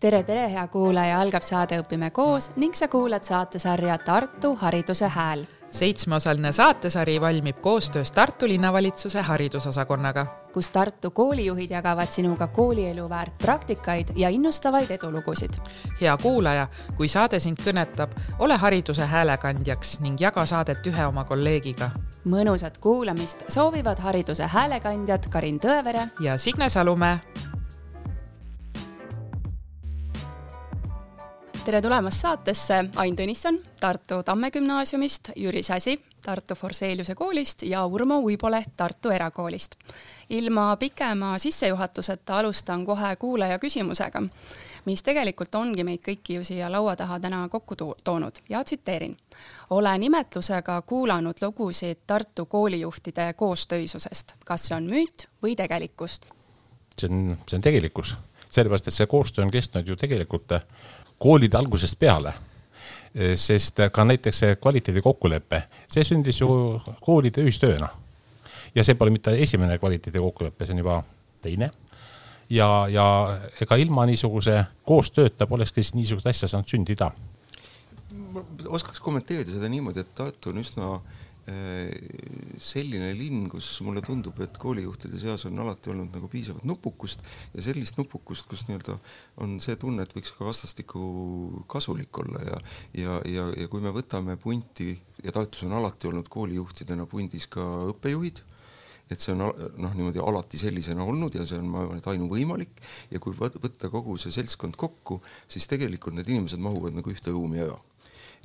tere, tere, hea kuulaja, algab saade Õpime koos ning sa kuulad saatesarja Tartu Hariduse Hääl. seitsmeosaline saatesari valmib koostöös Tartu linnavalitsuse haridusosakonnaga, kus Tartu koolijuhid jagavad sinuga koolielu väärt praktikaid ja innustavaid edulugusid. hea kuulaja, kui saade sind kõnetab, ole hariduse häälekandjaks ning jaga saadet ühe oma kolleegiga. mõnusat kuulamist soovivad hariduse häälekandjad Karin Tõevere ja Signe Salumäe tere tulemast saatesse, Ain Tõnisson Tartu Tamme gümnaasiumist, Jüri Säsi Tartu Forseliuse koolist ja Urmo Uiboleht Tartu Erakoolist. ilma pikema sissejuhatuseta alustan kohe kuulaja küsimusega, mis tegelikult ongi meid kõiki ju siia laua taha täna kokku toonud ja tsiteerin. olen imetlusega kuulanud lugusid Tartu koolijuhtide koostöisusest, kas see on müüt või tegelikkust? see on, see on tegelikkus, sellepärast et see koostöö on kestnud ju tegelikult koolide algusest peale. sest ka näiteks see kvaliteedi kokkulepe, see sündis ju koolide ühistööna. ja see pole mitte esimene kvaliteedi kokkulepe, see on juba teine. ja, ja ega ilma niisuguse koostööta polekski siis niisugust asja saanud sündida. oskaks kommenteerida seda niimoodi, et Tartu on üsna Äh, selline linn, kus mulle tundub, et koolijuhtide seas on alati olnud nagu piisavat nupukust ja sellist nupukust, kus nii-öelda on see tunne, et võiks ka vastastikku kasulik olla ja ja, ja, ja kui me võtame punti ja Tartus on alati olnud koolijuhtidena pundis ka õppejuhid, et see on noh, niimoodi alati sellisena olnud ja see on, ma arvan, et ainuvõimalik ja kui võtta kogu see seltskond kokku, siis tegelikult need inimesed mahuvad nagu ühte ruumi ära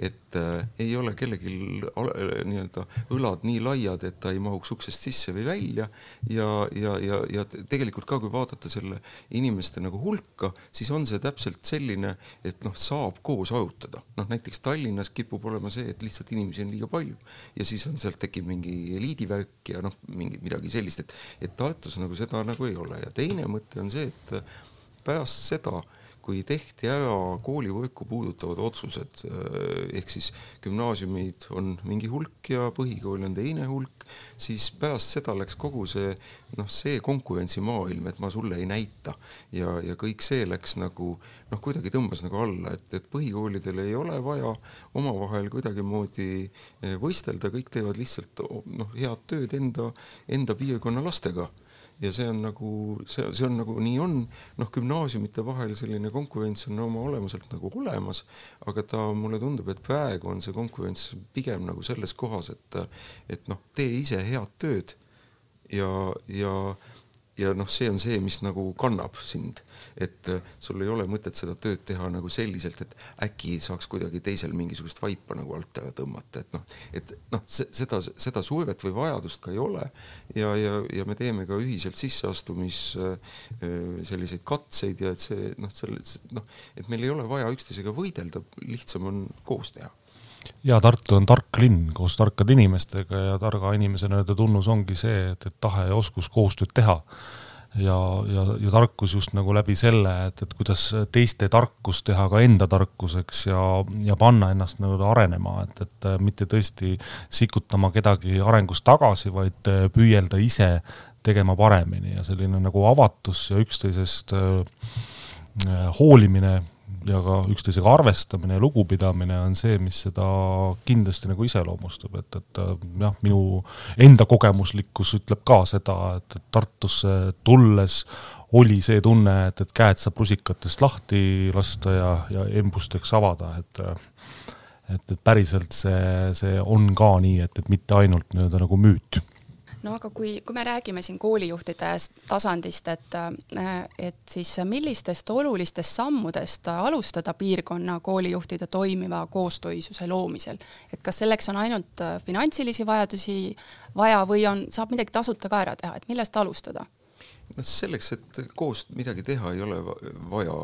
et äh, ei ole kellelgi äh, nii-öelda õlad nii laiad, et ta ei mahuks uksest sisse või välja. Ja, ja, ja, ja tegelikult ka, kui vaadata selle inimeste nagu hulka, siis on see täpselt selline, et noh, saab koos arutada. noh, näiteks Tallinnas kipub olema see, et lihtsalt inimesi on liiga palju. Ja siis on sealt tekib mingi eliidivärk ja noh, mingi midagi sellist, et, et Tartus nagu seda nagu ei ole. Ja teine mõte on see, et pärast seda äh, kui tehti ära koolivõrku puudutavad otsused, eh, ehk siis gümnaasiumid on mingi hulk ja põhikool on teine hulk, siis pärast seda läks kogu see noh, see konkurentsimaailm, et ma sulle ei näita. Ja, ja kõik see läks nagu noh, kuidagi tõmbas nagu alla, et, et põhikoolidel ei ole vaja omavahel kuidagimoodi eh, võistelda, kõik teevad lihtsalt noh, head tööd enda, enda piirkonna lastega ja see on nagu, see, see on nagu nii on, noh, gümnaasiumite vahel selline konkurents on oma olemuselt nagu olemas, aga ta, mulle tundub, et praegu on see konkurents pigem nagu selles kohas, et et noh, tee ise head tööd ja, ja ja noh, see on see, mis nagu kannab sind, et äh, sul ei ole mõtet seda tööd teha nagu selliselt, et äkki saaks kuidagi teisel mingisugust vaipa nagu alt tõmmata, et noh, et noh, seda, seda survet või vajadust ka ei ole. Ja, ja, ja me teeme ka ühiselt sisseastumis äh, selliseid katseid ja et see noh, selle noh, et meil ei ole vaja üksteisega võidelda, lihtsam on koos teha ja Tartu on tark linn koos tarkade inimestega ja targa inimese nii-öelda tunnus ongi see, et, et tahe ja oskus koostööd teha. ja, ja, ja tarkus just nagu läbi selle, et, et kuidas teiste tarkust teha ka enda tarkuseks ja, ja panna ennast nii-öelda arenema, et, et mitte tõesti sikutama kedagi arengus tagasi, vaid püüelda ise tegema paremini ja selline nagu avatus ja üksteisest äh, hoolimine ja ka üksteisega arvestamine ja lugupidamine on see, mis seda kindlasti nagu iseloomustab, et, et jah, minu enda kogemuslikkus ütleb ka seda, et, et Tartusse tulles oli see tunne, et, et käed saab rusikatest lahti lasta ja, ja embusteks avada, et et, et päriselt see, see on ka nii, et, et mitte ainult nii-öelda nagu müüt no aga kui, kui me räägime siin koolijuhtide tasandist, et, et siis millistest olulistest sammudest alustada piirkonna koolijuhtide toimiva koostöisuse loomisel, et kas selleks on ainult finantsilisi vajadusi vaja või on, saab midagi tasuta ka ära teha, et millest alustada? noh, selleks, et koos midagi teha, ei ole vaja,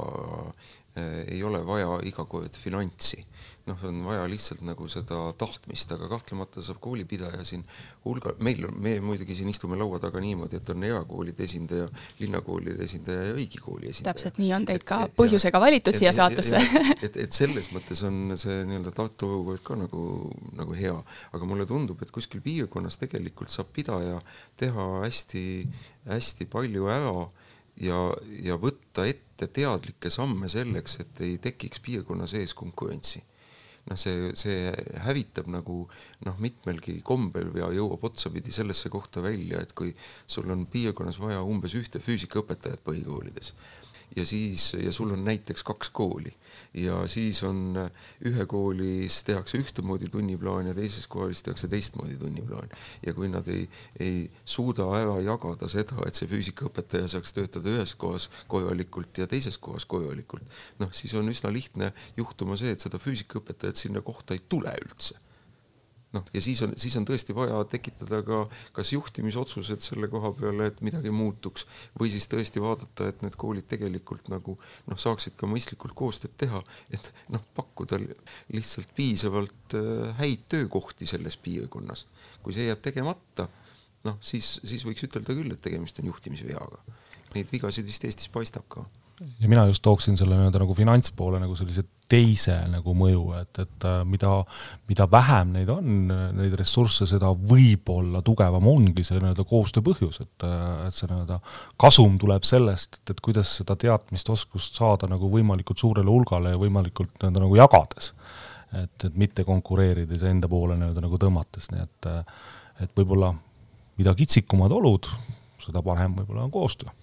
ei ole vaja iga kord finantsi noh, on vaja lihtsalt nagu seda tahtmist, aga kahtlemata saab koolipidaja siin hulga, meil, me muidugi siin istume laua taga niimoodi, et on erakoolide esindaja, linnakoolide esindaja ja riigikooli esindaja. täpselt nii on teid ka et, põhjusega valitud et, siia saatesse. et, et selles mõttes on see nii-öelda Tartu olukord ka nagu, nagu hea, aga mulle tundub, et kuskil piirkonnas tegelikult saab pidaja teha hästi-hästi palju ära ja, ja võtta ette teadlikke samme selleks, et ei tekiks piirkonna sees konkurentsi. Noh, see, see hävitab nagu noh, mitmelgi kombel ja jõuab otsapidi sellesse kohta välja, et kui sul on piirkonnas vaja umbes ühte füüsikaõpetajat põhikoolides ja siis, ja sul on näiteks kaks kooli ja siis on ühe koolis tehakse ühtemoodi tunniplaan ja teises koolis tehakse teistmoodi tunniplaan. ja kui nad ei, ei suuda ära jagada seda, et see füüsikaõpetaja saaks töötada ühes kohas korralikult ja teises kohas korralikult, noh, siis on üsna lihtne juhtuma see, et seda füüsikaõpetajat sinna kohta ei tule üldse noh, ja siis on, siis on tõesti vaja tekitada ka kas juhtimisotsused selle koha peale, et midagi muutuks, või siis tõesti vaadata, et need koolid tegelikult nagu noh, saaksid ka mõistlikult koostööd teha, et noh, pakkuda lihtsalt piisavalt äh, häid töökohti selles piirkonnas. kui see jääb tegemata, noh, siis, siis võiks ütelda küll, et tegemist on juhtimisveaga. Neid vigasid vist Eestis paistab ka ja mina just tooksin selle nii-öelda nagu finantspoole nagu sellise teise nagu mõju, et, et äh, mida, mida vähem neid on, neid ressursse, seda võib-olla tugevam ongi see nii-öelda koostöö põhjus, et, äh, et see nii-öelda kasum tuleb sellest, et, et kuidas seda teadmist, oskust saada nagu võimalikult suurele hulgale ja võimalikult nii-öelda nagu jagades. et, et mitte konkureerides enda poole nii-öelda nagu tõmmates, nii et, et võib-olla mida kitsikumad olud, seda parem võib-olla on koostöö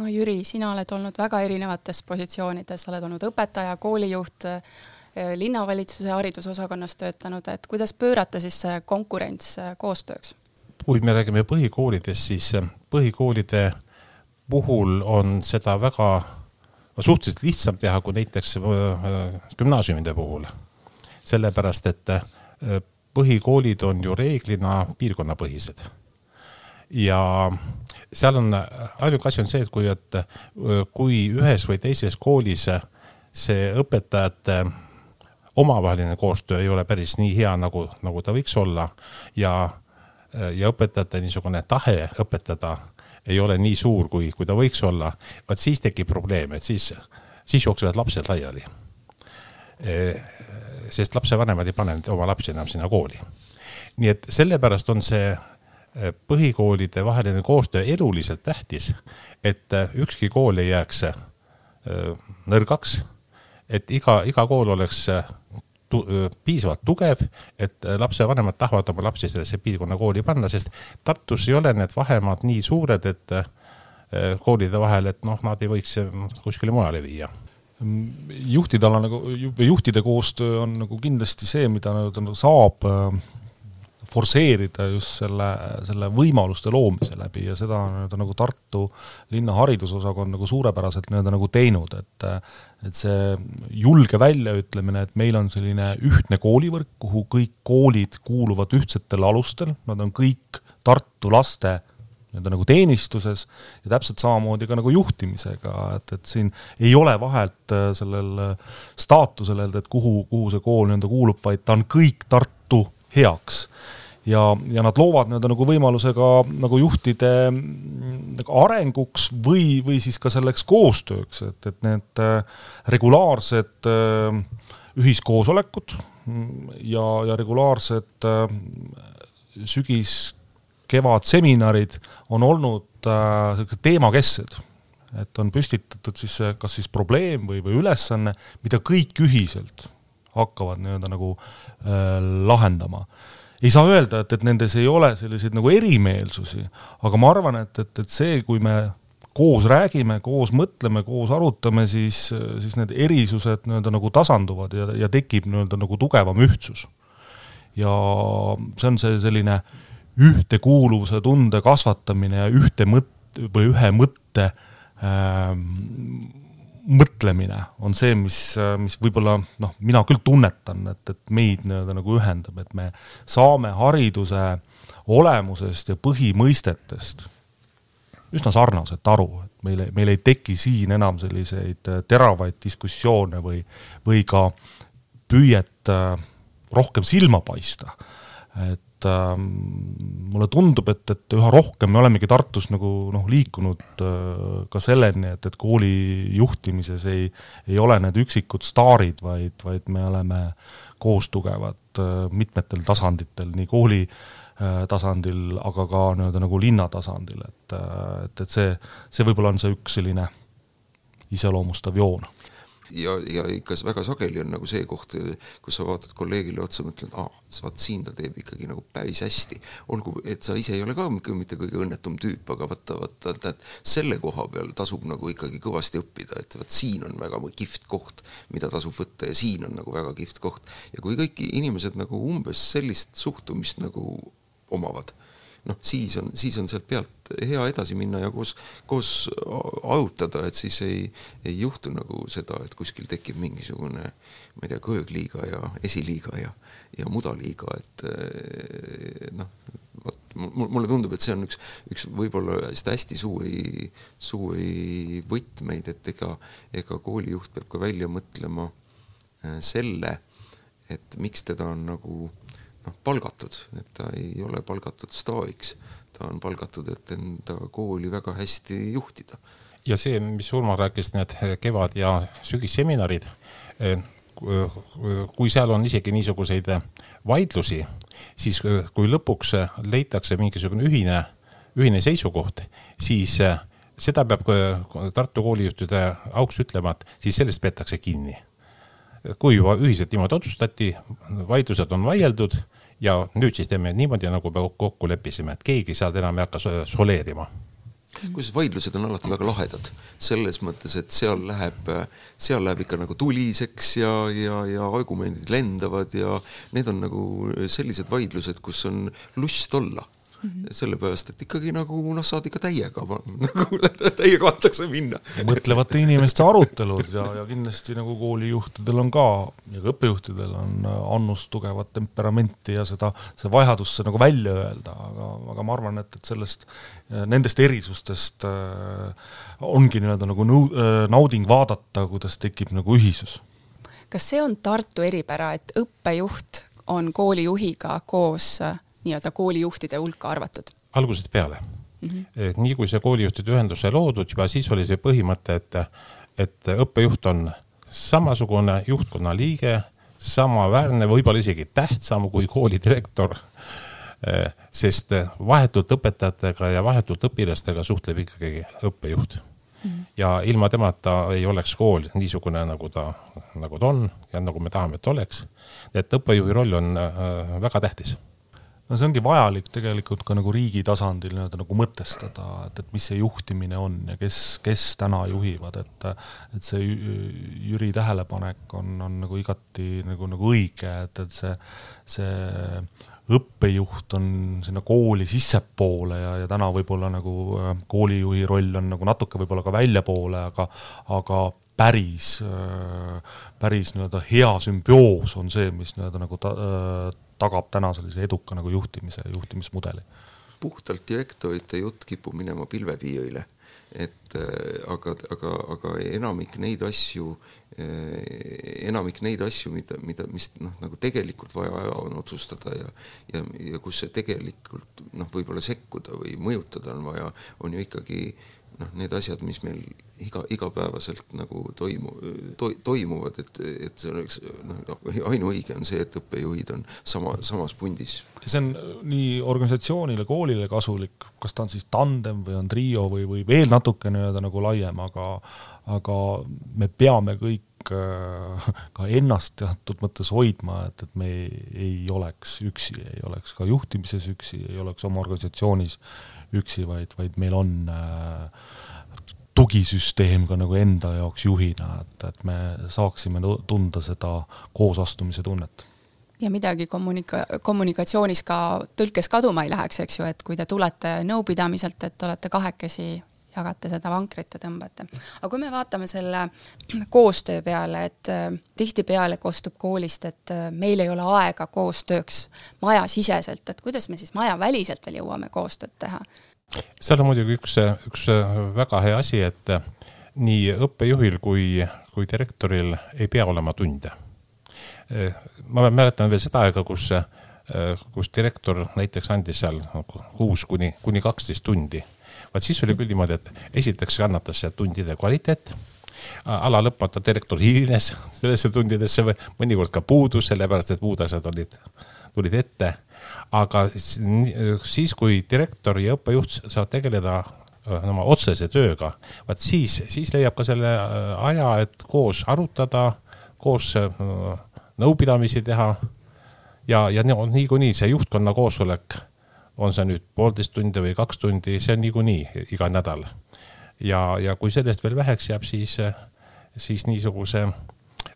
no Jüri, sina oled olnud väga erinevates positsioonides, oled olnud õpetaja, koolijuht, eh, linnavalitsuse haridusosakonnas töötanud, et kuidas pöörata siis see konkurents eh, koostööks? kui me räägime põhikoolidest, siis eh, põhikoolide puhul on seda väga suhteliselt lihtsam teha kui näiteks gümnaasiumide puhul. sellepärast, et põhikoolid on ju reeglina piirkonnapõhised ja seal on, ainuke asi on see, et kui, et kui ühes või teises koolis see õpetajate omavaheline koostöö ei ole päris nii hea, nagu, nagu ta võiks olla ja, ja õpetajate niisugune tahe õpetada ei ole nii suur, kui, kui ta võiks olla, vaat siis tekib probleem, et siis, siis jooksevad lapsed laiali. sest lapsevanemad ei pane oma lapsi enam sinna kooli. nii et sellepärast on see põhikoolide vaheline koostöö eluliselt tähtis, et äh, ükski kool ei jääks äh, nõrgaks, et iga, iga kool oleks äh, tu, piisavalt tugev, et lapsevanemad tahavad oma lapsi sellesse piirkonnakooli panna, sest Tartus ei ole need vahemaad nii suured, et koolide vahel, et noh, nad ei võiks kuskile mujale viia. Juhtide ala nagu, juhtide koostöö on nagu kindlasti see, mida nagu saab forsseerida just selle, selle võimaluste loomise läbi ja seda on nii-öelda nagu Tartu linna haridusosakond nagu suurepäraselt nii-öelda nagu teinud, et et see julge väljaütlemine, et meil on selline ühtne koolivõrk, kuhu kõik koolid kuuluvad ühtsetel alustel, nad on kõik Tartu laste nii-öelda nagu teenistuses ja täpselt samamoodi ka nagu juhtimisega, et, et siin ei ole vahet äh, sellel staatusel öelda, et kuhu, kuhu see kool nii-öelda kuulub, vaid ta on kõik Tartu heaks ja, ja nad loovad nii-öelda nagu võimaluse ka nagu juhtide nagu arenguks või, või siis ka selleks koostööks, et, et need äh, regulaarsed äh, ühiskoosolekud ja, ja regulaarsed äh, sügis, kevad seminarid on olnud sellised teemakesksed. Et on püstitatud siis kas siis probleem või, või ülesanne, mida kõik ühiselt hakkavad nii-öelda nagu äh, lahendama ei saa öelda, et, et nendes ei ole selliseid nagu erimeelsusi, aga ma arvan, et, et, et see, kui me koos räägime, koos mõtleme, koos arutame, siis, siis need erisused nii-öelda nagu tasanduvad ja, ja tekib nii-öelda nagu tugevam ühtsus. ja see on see selline ühtekuuluvuse tunde kasvatamine ja ühte mõt- või ühe mõtte ähm, mõtlemine on see, mis, mis võib-olla noh, mina küll tunnetan, et, et meid nii-öelda nagu ühendab, et me saame hariduse olemusest ja põhimõistetest üsna sarnaselt aru, et meil, meil ei teki siin enam selliseid teravaid diskussioone või, või ka püüet äh, rohkem silma paista. et et äh, mulle tundub, et, et üha rohkem me olemegi Tartus nagu noh, liikunud äh, ka selleni, et, et kooli juhtimises ei, ei ole need üksikud staarid, vaid, vaid me oleme koos tugevad äh, mitmetel tasanditel, nii kooli tasandil, aga ka nii-öelda nagu linna tasandil, et, et, et see, see võib-olla on see üks selline iseloomustav joon ja, ja ikka väga sageli on nagu see koht, kus sa vaatad kolleegile otsa, mõtled, aa, vaat siin ta teeb ikkagi nagu päris hästi. olgu, et sa ise ei ole ka mitte kõige õnnetum tüüp, aga vaata, vaata, tead, selle koha peal tasub nagu ikkagi kõvasti õppida, et vot siin on väga kihvt koht, mida tasub võtta ja siin on nagu väga kihvt koht. ja kui kõik inimesed nagu umbes sellist suhtumist nagu omavad noh, siis on, siis on sealt pealt hea edasi minna ja koos, koos arutada, et siis ei, ei juhtu nagu seda, et kuskil tekib mingisugune, ma ei tea, kõõgliiga ja esiliiga ja, ja mudaliiga, et eh, noh, vot mulle tundub, et see on üks, üks võib-olla hästi, hästi suuri, suuri võtmeid, et ega, ega koolijuht peab ka välja mõtlema eh, selle, et miks teda on nagu noh, palgatud, et ta ei ole palgatud staažiks, ta on palgatud, et enda kooli väga hästi juhtida. ja see, mis Urmo rääkis, need kevad- ja sügisseminarid, eh, kui seal on isegi niisuguseid vaidlusi, siis kui lõpuks leitakse mingisugune ühine, ühine seisukoht, siis eh, seda peab Tartu koolijuhtide auks ütlema, et siis sellest peetakse kinni kui juba ühiselt niimoodi otsustati, vaidlused on vaieldud ja nüüd siis teeme niimoodi, nagu me kokku leppisime, et keegi sealt enam ei hakka soleerima. Kusjuures vaidlused on alati väga lahedad, selles mõttes, et seal läheb, seal läheb ikka nagu tuliseks ja, ja, ja argumendid lendavad ja need on nagu sellised vaidlused, kus on lust olla Mm -hmm. sellepärast, et ikkagi nagu noh, saad ikka täiega, nagu täiega antakse minna. mõtlevate inimeste arutelud ja, ja kindlasti nagu koolijuhtidel on ka ja ka õppejuhtidel on annust tugevat temperamenti ja seda, see vajadus see nagu välja öelda, aga, aga ma arvan, et, et sellest, nendest erisustest äh, ongi nii-öelda nagu nõu-, äh, nauding vaadata, kuidas tekib nagu ühisus. kas see on Tartu eripära, et õppejuht on koolijuhiga koos nii-öelda koolijuhtide hulka arvatud? algusest peale mm. -hmm. nii kui see koolijuhtide ühendus sai loodud, juba siis oli see põhimõte, et, et õppejuht on samasugune juhtkonna liige, samaväärne, võib-olla isegi tähtsam kui koolidirektor. sest vahetult õpetajatega ja vahetult õpilastega suhtleb ikkagi õppejuht mm. -hmm. ja ilma temata ei oleks kool niisugune, nagu ta, nagu ta on ja nagu me tahame, et oleks. et õppejuhi roll on äh, väga tähtis no see ongi vajalik tegelikult ka nagu riigi tasandil nii-öelda nagu mõtestada, et, et mis see juhtimine on ja kes, kes täna juhivad, et et see Jüri tähelepanek on, on nagu igati nagu, nagu õige, et, et see, see õppejuht on sinna kooli sissepoole ja, ja täna võib-olla nagu äh, koolijuhi roll on nagu natuke võib-olla ka väljapoole, aga aga päris, äh, päris nii-öelda hea sümbioos on see, mis nii-öelda nagu ta, äh, tagab täna sellise eduka nagu juhtimise, juhtimismudeli. puhtalt direktorite jutt kipub minema pilvepiirile, et äh, aga, aga, aga enamik neid asju, äh, enamik neid asju, mida, mida, mis noh, nagu tegelikult vaja ära on otsustada ja ja, ja kus tegelikult noh, võib-olla sekkuda või mõjutada on vaja, on ju ikkagi noh, need asjad, mis meil iga, igapäevaselt nagu toimu- to,, toimuvad, et, et see oleks noh, ainuõige on see, et õppejuhid on sama, samas pundis. see on nii organisatsioonile, koolile kasulik, kas ta on siis tandem või on trio või, või veel natuke nii-öelda nagu laiem, aga aga me peame kõik äh, ka ennast teatud mõttes hoidma, et, et me ei, ei oleks üksi, ei oleks ka juhtimises üksi, ei oleks oma organisatsioonis üksi, vaid, vaid meil on äh, tugisüsteem ka nagu enda jaoks juhina, et, et me saaksime tunda seda koosastumise tunnet. Ja midagi kommunika-, kommunikatsioonis ka tõlkes kaduma ei läheks, eks ju, et kui te tulete nõupidamiselt, et olete kahekesi, jagate seda vankrit ja tõmbate. aga kui me vaatame selle koostöö peale, et äh, tihtipeale kostub koolist, et äh, meil ei ole aega koostööks majasiseselt, et kuidas me siis majaväliselt veel jõuame koostööd teha seal on muidugi üks, üks väga hea asi, et nii õppejuhil kui, kui direktoril ei pea olema tunde. ma mäletan veel seda aega, kus, kus direktor näiteks andis seal kuus kuni, kuni kaksteist tundi. Vaat siis oli küll niimoodi, et esiteks kannatas see tundide kvaliteet ala lõpmata direktor hilines sellesse tundidesse mõnikord ka puudus, sellepärast et muud asjad olid tulid ette. aga siis, kui direktor ja õppejuht saavad tegeleda oma otsese tööga, vaat siis, siis leiab ka selle aja, et koos arutada, koos nõupidamisi teha. ja, ja niikuinii see juhtkonna koosolek, on see nüüd poolteist tundi või kaks tundi, see on niikuinii iga nädal. ja, ja kui sellest veel väheks jääb, siis, siis niisuguse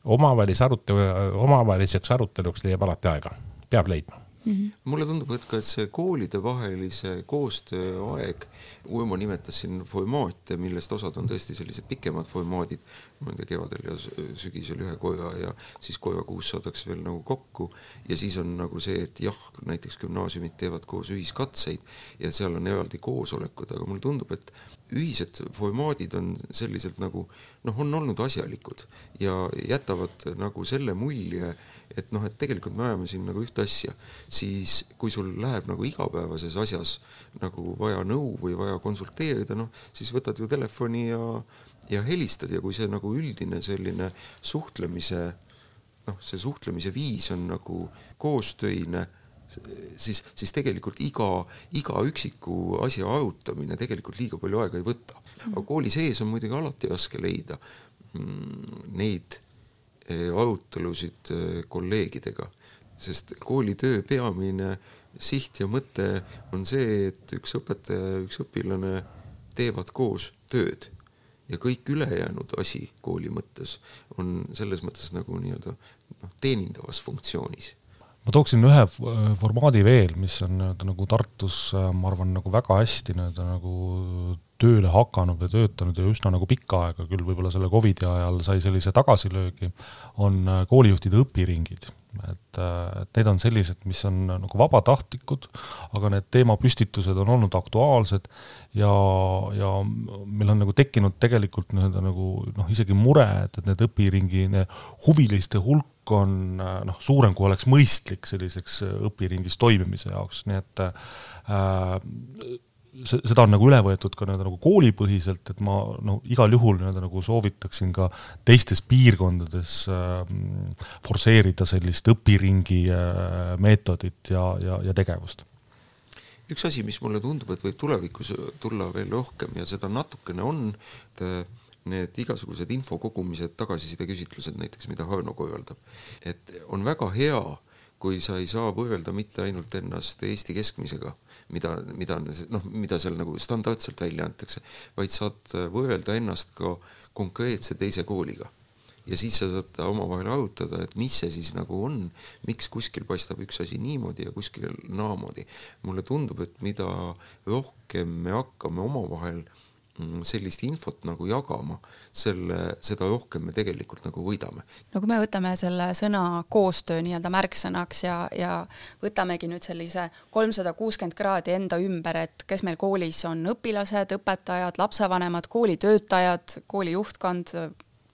omavahelise arutelu, omavaheliseks aruteluks leiab alati aega, peab leidma Mm -hmm. mulle tundub, et ka, et see koolidevahelise koostöö aeg, Uimo nimetas siin formaate, millest osad on tõesti sellised pikemad formaadid, ma ei tea, kevadel ja sügisel ühe koja ja siis koja kuus saadakse veel nagu kokku. Ja siis on nagu see, et jah, näiteks gümnaasiumid teevad koos ühiskatseid ja seal on eraldi koosolekud, aga mulle tundub, et ühised formaadid on sellised nagu noh, on olnud asjalikud ja jätavad nagu selle mulje et noh, et tegelikult me ajame siin nagu ühte asja, siis kui sul läheb nagu igapäevases asjas nagu vaja nõu või vaja konsulteerida, noh, siis võtad ju telefoni ja, ja helistad ja kui see nagu üldine selline suhtlemise noh, see suhtlemise viis on nagu koostöine, siis, siis tegelikult iga, iga üksiku asja arutamine tegelikult liiga palju aega ei võta. aga kooli sees on muidugi alati raske leida mm, neid Eh, arutelusid eh, kolleegidega, sest koolitöö peamine siht ja mõte on see, et üks õpetaja ja üks õpilane teevad koos tööd ja kõik ülejäänud asi kooli mõttes on selles mõttes nagu nii-öelda noh, teenindavas funktsioonis ma tooksin ühe formaadi veel, mis on nii-öelda nagu Tartus, ma arvan, nagu väga hästi nii-öelda nagu tööle hakanud või töötanud ja üsna nagu pikka aega, küll võib-olla selle Covidi ajal sai sellise tagasilöögi, on äh, koolijuhtide õpiringid. Et, äh, et need on sellised, mis on nagu vabatahtlikud, aga need teemapüstitused on olnud aktuaalsed ja, ja meil on nagu tekkinud tegelikult nii-öelda nagu noh, isegi mure, et, et need õpiringi need huviliste hulk on äh, noh, suurem kui oleks mõistlik selliseks õpiringis toimimise jaoks, nii et äh, seda on nagu üle võetud ka nii-öelda nagu koolipõhiselt, et ma no igal juhul nii-öelda nagu soovitaksin ka teistes piirkondades äh, forsseerida sellist õpiringi äh, meetodit ja, ja, ja tegevust. üks asi, mis mulle tundub, et võib tulevikus tulla veel rohkem ja seda natukene on, et äh, need igasugused info kogumised, tagasiside küsitlused näiteks, mida Harno korraldab, et on väga hea, kui sa ei saa võrrelda mitte ainult ennast Eesti keskmisega mida, mida noh, mida seal nagu standardselt välja antakse, vaid saad võrrelda ennast ka konkreetse teise kooliga. ja siis sa saad omavahel arutada, et mis see siis nagu on, miks kuskil paistab üks asi niimoodi ja kuskil naamoodi. mulle tundub, et mida rohkem me hakkame omavahel äh, sellist infot nagu jagama, selle, seda rohkem me tegelikult nagu võidame. no kui me võtame selle sõna koostöö nii-öelda märksõnaks ja, ja võtamegi nüüd sellise kolmsada kuuskümmend kraadi enda ümber, et kes meil koolis on õpilased, õpetajad, lapsevanemad, koolitöötajad, kooli juhtkond,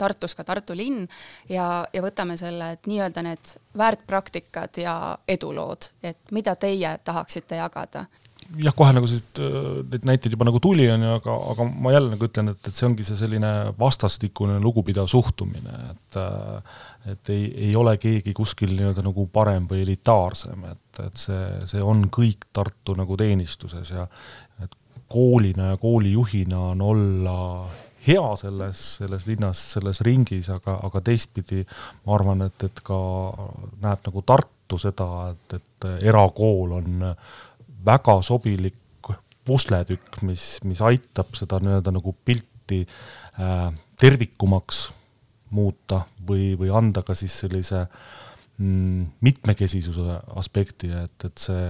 Tartus ka Tartu linn ja, ja võtame selle, et nii-öelda need väärtpraktikad ja edulood, et mida teie tahaksite jagada jah, kohe nagu siit neid näiteid juba nagu tuli, on ju, aga, aga ma jälle nagu ütlen, et, et see ongi see selline vastastikune lugupidav suhtumine, et et ei, ei ole keegi kuskil nii-öelda nagu parem või elitaarsem, et, et see, see on kõik Tartu nagu teenistuses ja et koolina ja koolijuhina on olla hea selles, selles linnas, selles ringis, aga, aga teistpidi ma arvan, et, et ka näeb nagu Tartu seda, et, et erakool on väga sobilik pusletükk, mis, mis aitab seda nii-öelda nagu pilti äh, tervikumaks muuta või, või anda ka siis sellise äh, mitmekesisuse aspekti, et, et see,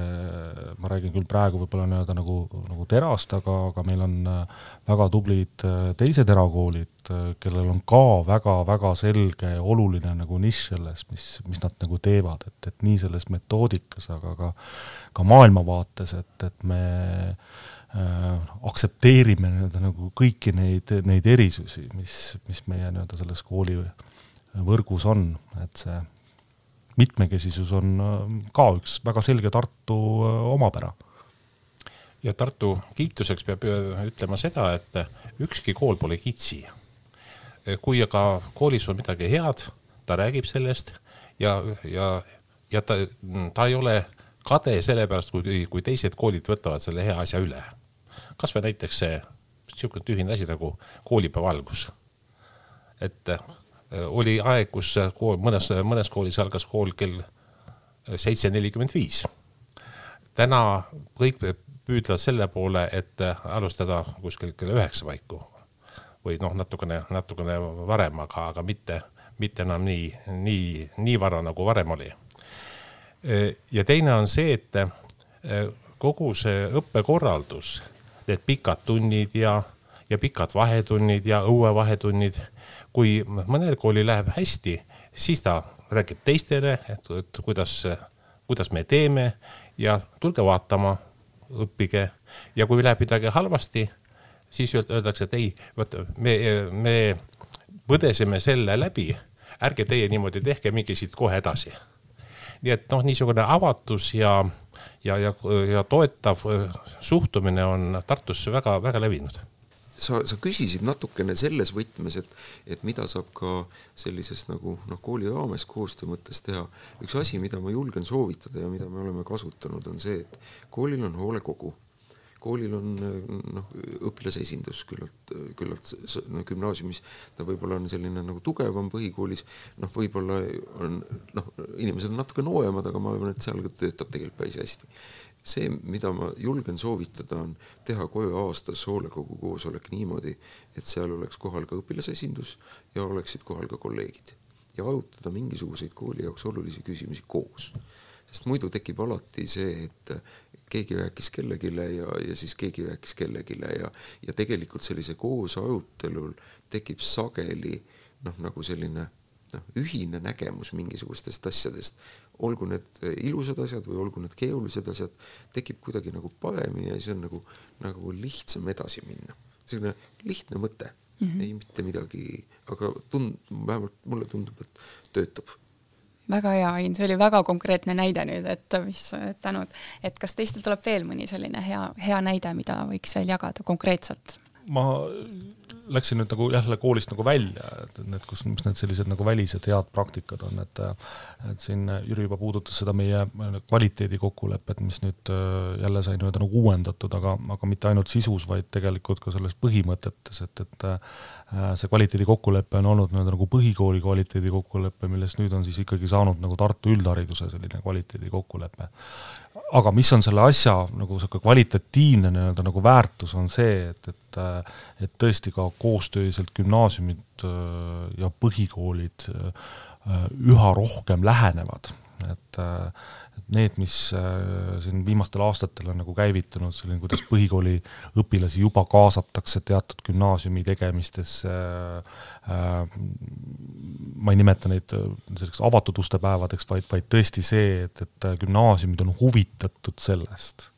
ma räägin küll praegu võib-olla nii-öelda nagu, nagu terast, aga, aga meil on äh, väga tublid äh, teised erakoolid, äh, kellel on ka väga-väga selge ja oluline nagu nišš selles, mis, mis nad nagu teevad, et, et nii selles metoodikas, aga ka, ka maailmavaates, et, et me äh, aktsepteerime nii-öelda nagu kõiki neid, neid erisusi, mis, mis meie nii-öelda selles koolivõrgus on, et see mitmekesisus on äh, ka üks väga selge Tartu äh, omapära. ja Tartu kiituseks peab äh, ütlema seda, et ükski kool pole kitsi. kui aga koolis on midagi head, ta räägib sellest ja, ja ja ta, ta ei ole kade sellepärast, kui, kui teised koolid võtavad selle hea asja üle. kasvõi näiteks see niisugune tühine asi nagu koolipäeva algus. et oli aeg, kus kool, mõnes, mõnes koolis algas kool kell seitse nelikümmend viis. täna kõik püüdlevad selle poole, et alustada kuskil kella üheksa paiku või noh, natukene, natukene varem, aga, aga mitte, mitte enam nii, nii, nii vara nagu varem oli. ja teine on see, et kogu see õppekorraldus, need pikad tunnid ja, ja pikad vahetunnid ja õuevahetunnid, kui mõnel koolil läheb hästi, siis ta räägib teistele, et, et kuidas, kuidas me teeme ja tulge vaatama, õppige ja kui läheb midagi halvasti, siis öeldakse, et ei, vot me, me põdesime selle läbi, ärge teie niimoodi tehke, minge siit kohe edasi. nii et noh, niisugune avatus ja, ja, ja, ja toetav suhtumine on Tartus väga-väga levinud sa, sa küsisid natukene selles võtmes, et, et mida saab ka sellises nagu noh, kooli raames koostöö mõttes teha. üks asi, mida ma julgen soovitada ja mida me oleme kasutanud, on see, et koolil on hoolekogu. Koolil on noh, õpilasesindus küllalt, küllalt no, gümnaasiumis. Ta võib-olla on selline nagu tugevam, põhikoolis. Noh, võib-olla on noh, inimesed on natuke nooremad, aga ma arvan, et seal töötab tegelikult päris hästi see, mida ma julgen soovitada, on teha koju aastas hoolekogu koosolek niimoodi, et seal oleks kohal ka õpilasesindus ja oleksid kohal ka kolleegid ja arutada mingisuguseid kooli jaoks olulisi küsimusi koos. sest muidu tekib alati see, et keegi rääkis kellelegi ja, ja siis keegi rääkis kellelegi ja, ja tegelikult sellise koos arutelul tekib sageli noh, nagu selline noh, ühine nägemus mingisugustest asjadest, olgu need eh, ilusad asjad või olgu need keerulised asjad, tekib kuidagi nagu paremini ja siis on nagu, nagu lihtsam edasi minna. selline lihtne mõte mm, -hmm. ei mitte midagi, aga tund-, vähemalt mulle tundub, et töötab väga hea, Ain, see oli väga konkreetne näide nüüd, et mis tänud, et kas teistel tuleb veel mõni selline hea, hea näide, mida võiks veel jagada konkreetselt? Ma läksin nüüd nagu jälle koolist nagu välja, et need, kus, mis need sellised nagu välised head praktikad on, et et siin Jüri juba puudutas seda meie kvaliteedikokkulepet, mis nüüd äh, jälle sai nii-öelda nagu uuendatud, aga, aga mitte ainult sisus, vaid tegelikult ka selles põhimõtetes, et, et äh, see kvaliteedikokkulepe on olnud nii-öelda nagu põhikooli kvaliteedikokkulepe, millest nüüd on siis ikkagi saanud nagu Tartu üldhariduse selline kvaliteedikokkulepe aga mis on selle asja nagu sihuke kvalitatiivne nii-öelda nagu väärtus, on see, et, et et tõesti ka koostööliselt gümnaasiumid äh, ja põhikoolid äh, üha rohkem lähenevad, et need, mis äh, siin viimastel aastatel on nagu käivitunud, selline, kuidas põhikooli õpilasi juba kaasatakse teatud gümnaasiumi tegemistesse äh,, ma ei nimeta neid äh, selliseks avatud uste päevadeks, vaid, vaid tõesti see, et, et gümnaasiumid on huvitatud sellest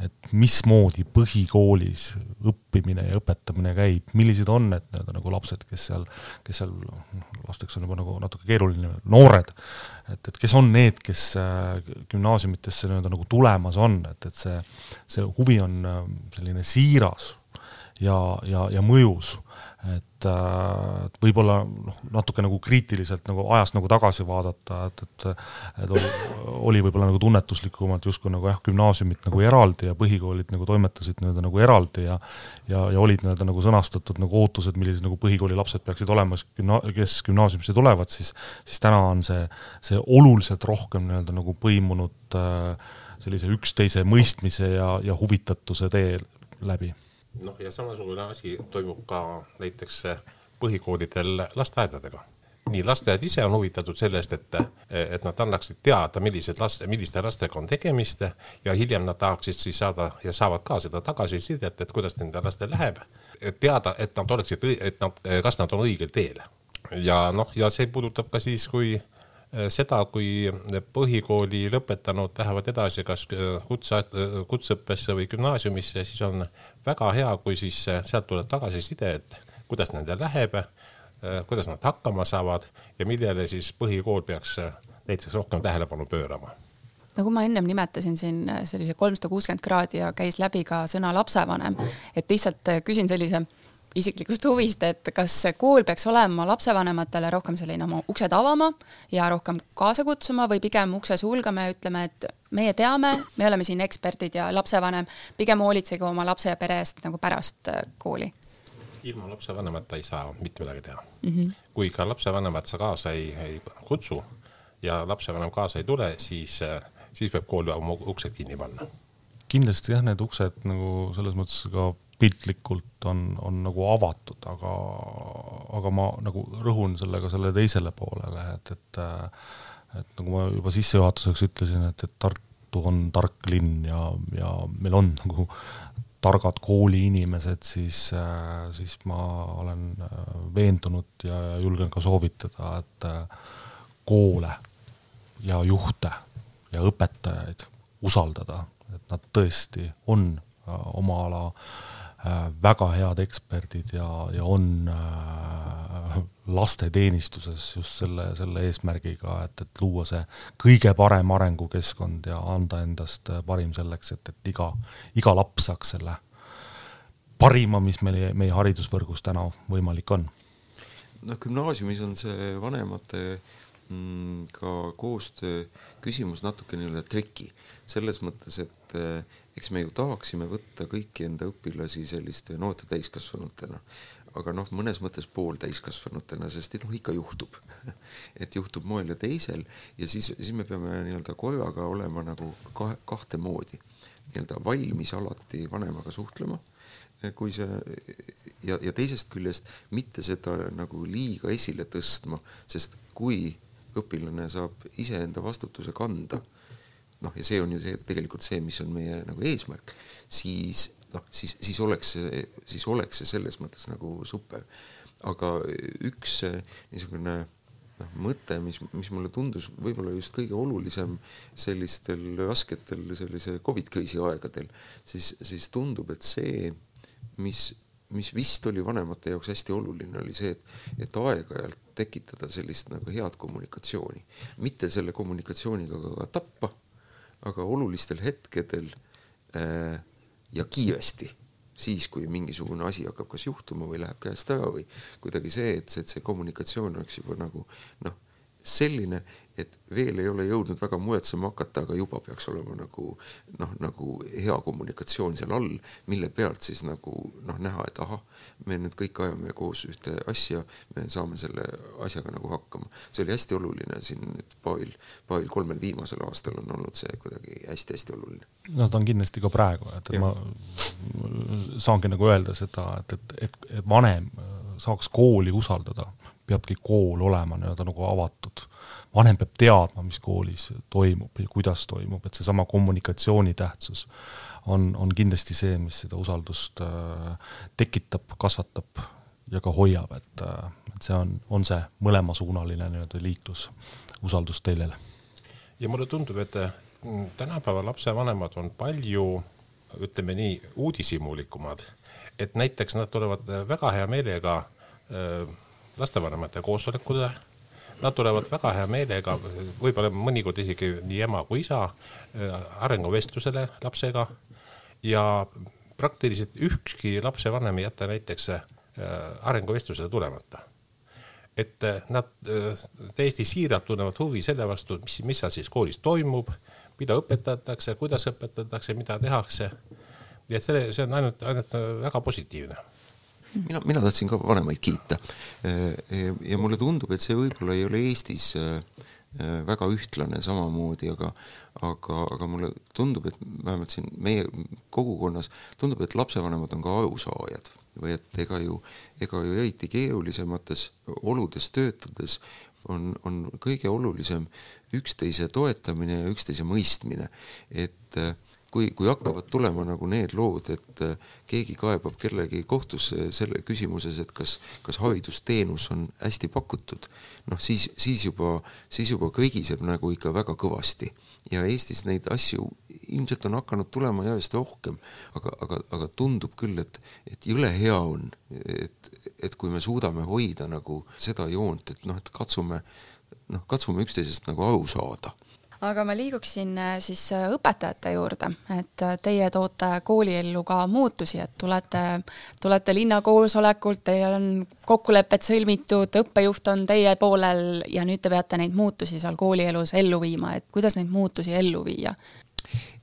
et mismoodi põhikoolis õppimine ja õpetamine käib, millised on need nii-öelda nagu lapsed, kes seal, kes seal, noh, lasteks on juba nagu natuke keeruline, noored, et, et kes on need, kes äh, gümnaasiumitesse nii-öelda nagu tulemas on, et, et see, see huvi on äh, selline siiras ja, ja, ja mõjus et, äh, et võib-olla noh, natuke nagu kriitiliselt nagu ajas nagu tagasi vaadata, et, et et oli, oli võib-olla nagu tunnetuslikumalt justkui nagu jah, gümnaasiumid nagu eraldi ja põhikoolid nagu toimetasid nii-öelda nagu eraldi ja ja, ja olid nii-öelda nagu sõnastatud nagu ootused, millised nagu põhikooli lapsed peaksid olema, kes gümnaasiumisse tulevad, siis siis täna on see, see oluliselt rohkem nii-öelda nagu põimunud äh, sellise üksteise mõistmise ja, ja huvitatuse tee läbi noh, ja samasugune asi toimub ka näiteks põhikoolidel lasteaedadega. nii lasteaed ise on huvitatud sellest, et, et nad annaksid teada, millised laste, milliste lastega on tegemist ja hiljem nad tahaksid siis saada ja saavad ka seda tagasisidet, et kuidas nende lastel läheb. et teada, et nad oleksid, et nad, kas nad on õigel teel. ja noh, ja see puudutab ka siis, kui seda, kui põhikooli lõpetanud lähevad edasi kas äh, kutse, äh, kutseõppesse või gümnaasiumisse, siis on väga hea, kui siis sealt tuleb tagasiside, et kuidas nendel läheb, kuidas nad hakkama saavad ja millele siis põhikool peaks näiteks rohkem tähelepanu pöörama. Nagu ma ennem nimetasin siin sellise kolmsada kuuskümmend kraadi ja käis läbi ka sõna lapsevanem, et lihtsalt küsin sellise isiklikust huvist, et kas kool peaks olema lapsevanematele rohkem selline oma uksed avama ja rohkem kaasa kutsuma või pigem ukse sulgema ja ütleme, et meie teame, me oleme siin eksperdid ja lapsevanem, pigem hoolitsege oma lapse ja pere eest nagu pärast äh, kooli ilma lapsevanemata ei saa mitte midagi teha mm. -hmm. kui ka lapsevanemat sa kaasa ei, ei kutsu ja lapsevanem kaasa ei tule, siis, äh, siis võib kool oma uksed kinni panna. kindlasti jah, need uksed nagu selles mõttes ka piltlikult on, on nagu avatud, aga, aga ma nagu rõhun sellega selle teisele poolele, et, et et nagu ma juba sissejuhatuseks ütlesin, et, et Tartu on tark linn ja, ja meil on nagu targad kooliinimesed, siis, siis ma olen veendunud ja julgen ka soovitada, et koole ja juhte ja õpetajaid usaldada, et nad tõesti on oma ala äh, Äh, väga head eksperdid ja, ja on äh, lasteteenistuses just selle, selle eesmärgiga, et, et luua see kõige parem arengukeskkond ja anda endast parim selleks, et, et iga, iga laps saaks selle parima, mis meil, meie haridusvõrgus täna võimalik on. noh, gümnaasiumis on see vanemate mm, ka koostöö küsimus natuke nii-öelda triki, selles mõttes, et eks me ju tahaksime võtta kõiki enda õpilasi selliste noorte täiskasvanutena, aga noh, mõnes mõttes pooltäiskasvanutena, sest noh, ikka juhtub. Et juhtub moel ja teisel ja siis, siis me peame nii-öelda korraga olema nagu kahe, kahte moodi, nii-öelda valmis alati vanemaga suhtlema, kui see ja, ja teisest küljest mitte seda nagu liiga esile tõstma, sest kui õpilane saab iseenda vastutuse kanda noh, ja see on ju see tegelikult see, mis on meie nagu eesmärk, siis noh, siis, siis oleks siis oleks see selles mõttes nagu super. aga üks niisugune noh, mõte, mis, mis mulle tundus võib-olla just kõige olulisem sellistel rasketel sellise Covid kriisi aegadel, siis, siis tundub, et see, mis, mis vist oli vanemate jaoks hästi oluline, oli see, et, et aeg-ajalt tekitada sellist nagu head kommunikatsiooni, mitte selle kommunikatsiooniga ka tappa aga olulistel hetkedel äh, ja kiiresti, siis kui mingisugune asi hakkab kas juhtuma või läheb käest ära või kuidagi see, et see, et see kommunikatsioon oleks juba nagu noh, selline, et veel ei ole jõudnud väga muretsema hakata, aga juba peaks olema nagu noh, nagu hea kommunikatsioon seal all, mille pealt siis nagu noh, näha, et ahah, me nüüd kõik ajame koos ühte asja, me saame selle asjaga nagu hakkama. see oli hästi oluline siin nüüd paaril, paaril kolmel viimasel aastal on olnud see kuidagi hästi-hästi oluline. no ta on kindlasti ka praegu, et, et ja. ma saangi nagu öelda seda, et, et, et vanem saaks kooli usaldada, peabki kool olema nii-öelda nagu avatud vanem peab teadma, mis koolis toimub ja kuidas toimub, et seesama kommunikatsiooni tähtsus on, on kindlasti see, mis seda usaldust äh, tekitab, kasvatab ja ka hoiab, et, äh, et see on, on see mõlemasuunaline nii-öelda liiklus usaldusteljele. ja mulle tundub, et mm, tänapäeva lapsevanemad on palju, ütleme nii, uudishimulikumad, et näiteks nad tulevad väga hea meelega äh, lastevanemate koosolekule Nad tulevad väga hea meelega, võib-olla mõnikord isegi nii ema kui isa äh, arenguvestlusele lapsega ja praktiliselt ükski lapsevanem ei jäta näiteks äh, arenguvestlusele tulemata. et äh, nad täiesti siiralt tunnevad huvi selle vastu, mis, mis seal siis koolis toimub, mida õpetatakse, kuidas õpetatakse, mida tehakse. nii et selle, see on ainult, ainult väga positiivne mina, mina tahtsin ka vanemaid kiita. ja mulle tundub, et see võib-olla ei ole Eestis äh, väga ühtlane samamoodi, aga, aga, aga mulle tundub, et vähemalt siin meie kogukonnas tundub, et lapsevanemad on ka arusaajad või et ega ju, ega ju eriti keerulisemates oludes töötades on, on kõige olulisem üksteise toetamine ja üksteise mõistmine, et äh, kui, kui hakkavad tulema nagu need lood, et äh, keegi kaebab kellegi kohtusse selle küsimuses, et kas, kas haridusteenus on hästi pakutud, noh siis, siis juba, siis juba kõigiseb nagu ikka väga kõvasti. ja Eestis neid asju ilmselt on hakanud tulema järjest rohkem, aga, aga, aga tundub küll, et, et jõle hea on, et, et kui me suudame hoida nagu seda joont, et noh, et katsume, noh, katsume üksteisest nagu aru saada aga ma liiguksin äh, siis äh, õpetajate juurde, et äh, teie toote kooliellu ka muutusi, et tulete, tulete linnakoosolekult, teil on kokkulepped sõlmitud, õppejuht on teie poolel ja nüüd te peate neid muutusi seal koolielus ellu viima, et kuidas neid muutusi ellu viia?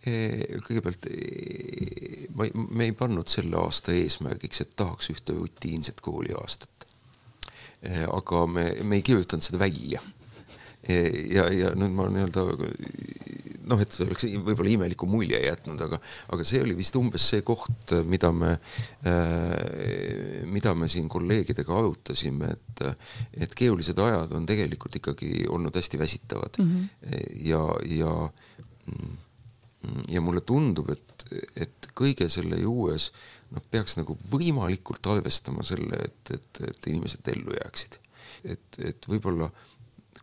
kõigepealt ma ei, me ei pannud selle aasta eesmärgiks, et tahaks ühte rutiinset kooliaastat. aga me, me ei kirjutanud seda välja ja, ja nüüd ma nii-öelda noh, et see oleks võib-olla imeliku mulje jätnud, aga, aga see oli vist umbes see koht, mida me äh,, mida me siin kolleegidega arutasime, et, et keerulised ajad on tegelikult ikkagi olnud hästi väsitavad mm. -hmm. ja, ja, ja mulle tundub, et, et kõige selle juures noh, peaks nagu võimalikult arvestama selle, et, et, et inimesed ellu jääksid. et, et võib-olla äh,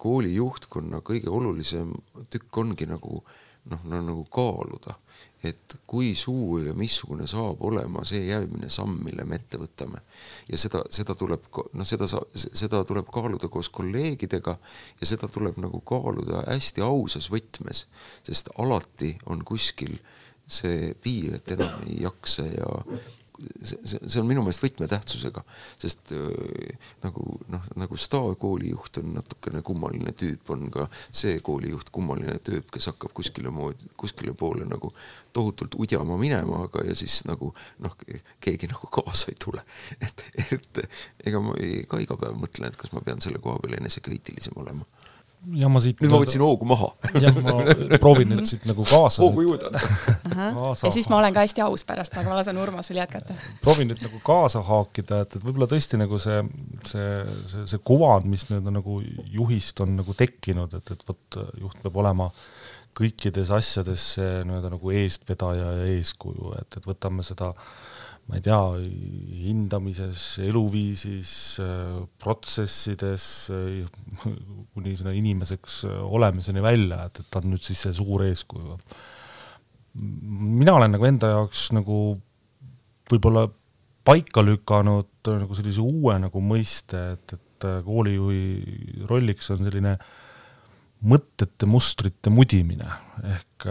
kooli juhtkonna kõige olulisem tükk ongi nagu noh, no nagu kaaluda, et kui suur ja missugune saab olema see järgmine samm, mille me ette võtame. ja seda, seda tuleb, noh, seda sa-, seda tuleb kaaluda koos kolleegidega ja seda tuleb nagu kaaluda hästi ausas võtmes, sest alati on kuskil see piir, et enam ei jaksa ja see, see, on minu meelest võtmetähtsusega, sest äh, nagu noh, nagu staarkoolijuht on natukene kummaline tüüp, on ka see koolijuht kummaline tüüp, kes hakkab kuskile moodi, kuskile poole nagu tohutult udjama minema, aga ja siis nagu noh, keegi nagu kaasa ei tule. et, et ega ma ka iga päev mõtlen, et kas ma pean selle koha peal enesekriitilisem olema ja ma siit nüüd ma võtsin hoogu maha. jah, ma proovin nüüd siit nagu kaasa. hoogu juurde anda. ja siis ma olen ka hästi aus pärast, aga ma lasen Urmasel jätkata. proovin nüüd nagu kaasa haakida, et, et võib-olla tõesti nagu see, see, see, see kuvand, mis nüüd on nagu juhist on nagu tekkinud, et, et vot juht peab olema kõikides asjades nii-öelda nagu eestvedaja ja eeskuju, et, et võtame seda äh, ma ei tea, hindamises, eluviisis, protsessides, kuni sinna inimeseks olemiseni välja, et, et ta on nüüd siis see suur eeskuju. mina olen nagu enda jaoks nagu võib-olla paika lükanud nagu sellise uue nagu mõiste, et, et koolijuhi rolliks on selline mõtete mustrite mudimine, ehk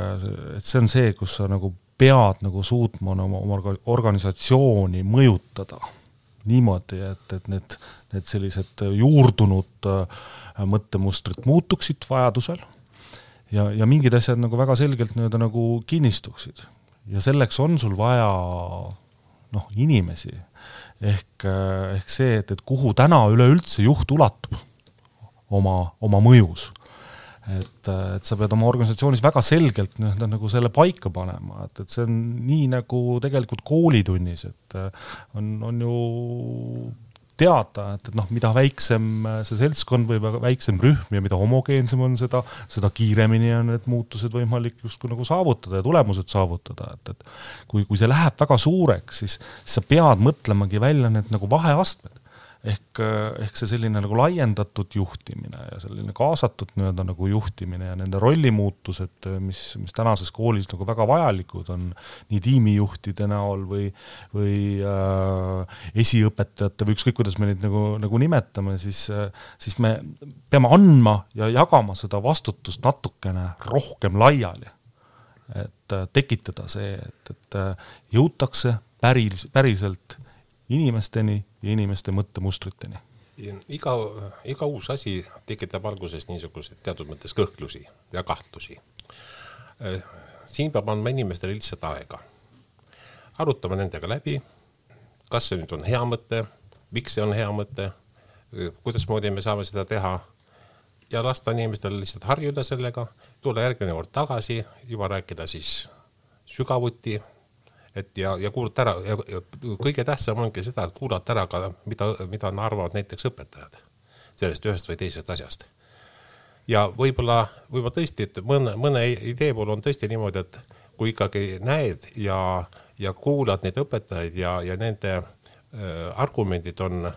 et see on see, kus sa nagu pead nagu suutma oma, oma organisatsiooni mõjutada niimoodi, et, et need, need sellised juurdunud äh, mõttemustrid muutuksid vajadusel ja, ja mingid asjad nagu väga selgelt nii-öelda nagu kinnistuksid. ja selleks on sul vaja noh, inimesi. ehk, äh, ehk see, et, et kuhu täna üleüldse juht ulatub oma, oma mõjus et, et sa pead oma organisatsioonis väga selgelt nii-öelda nagu selle paika panema, et, et see on nii nagu tegelikult koolitunnis, et on, on ju teada, et, et noh, mida väiksem see seltskond või väiksem rühm ja mida homogeensem on seda, seda kiiremini on need muutused võimalik justkui nagu saavutada ja tulemused saavutada, et, et kui, kui see läheb väga suureks, siis, siis sa pead mõtlemagi välja need nagu vaheastmed ehk, ehk see selline nagu laiendatud juhtimine ja selline kaasatud nii-öelda nagu juhtimine ja nende rollimuutused, mis, mis tänases koolis nagu väga vajalikud on nii tiimijuhtide näol või, või äh, esiõpetajate või ükskõik, kuidas me neid nagu, nagu nimetame, siis, siis me peame andma ja jagama seda vastutust natukene rohkem laiali. et tekitada see, et, et jõutakse päris, päriselt inimesteni ja inimeste mõttemustriteni. iga, iga uus asi tekitab alguses niisuguseid teatud mõttes kõhklusi ja kahtlusi. Siin peab andma inimestele lihtsalt aega, arutama nendega läbi, kas see nüüd on hea mõte, miks see on hea mõte, kuidasmoodi me saame seda teha ja lasta inimestel lihtsalt harjuda sellega, tulla järgmine kord tagasi, juba rääkida siis sügavuti et ja, ja kuulata ära ja, ja kõige tähtsam ongi seda, et kuulata ära ka, mida, mida arvavad näiteks õpetajad sellest ühest või teisest asjast. ja võib-olla, võib-olla tõesti, et mõne, mõne idee puhul on tõesti niimoodi, et kui ikkagi näed ja, ja kuulad neid õpetajaid ja, ja nende äh, argumendid on,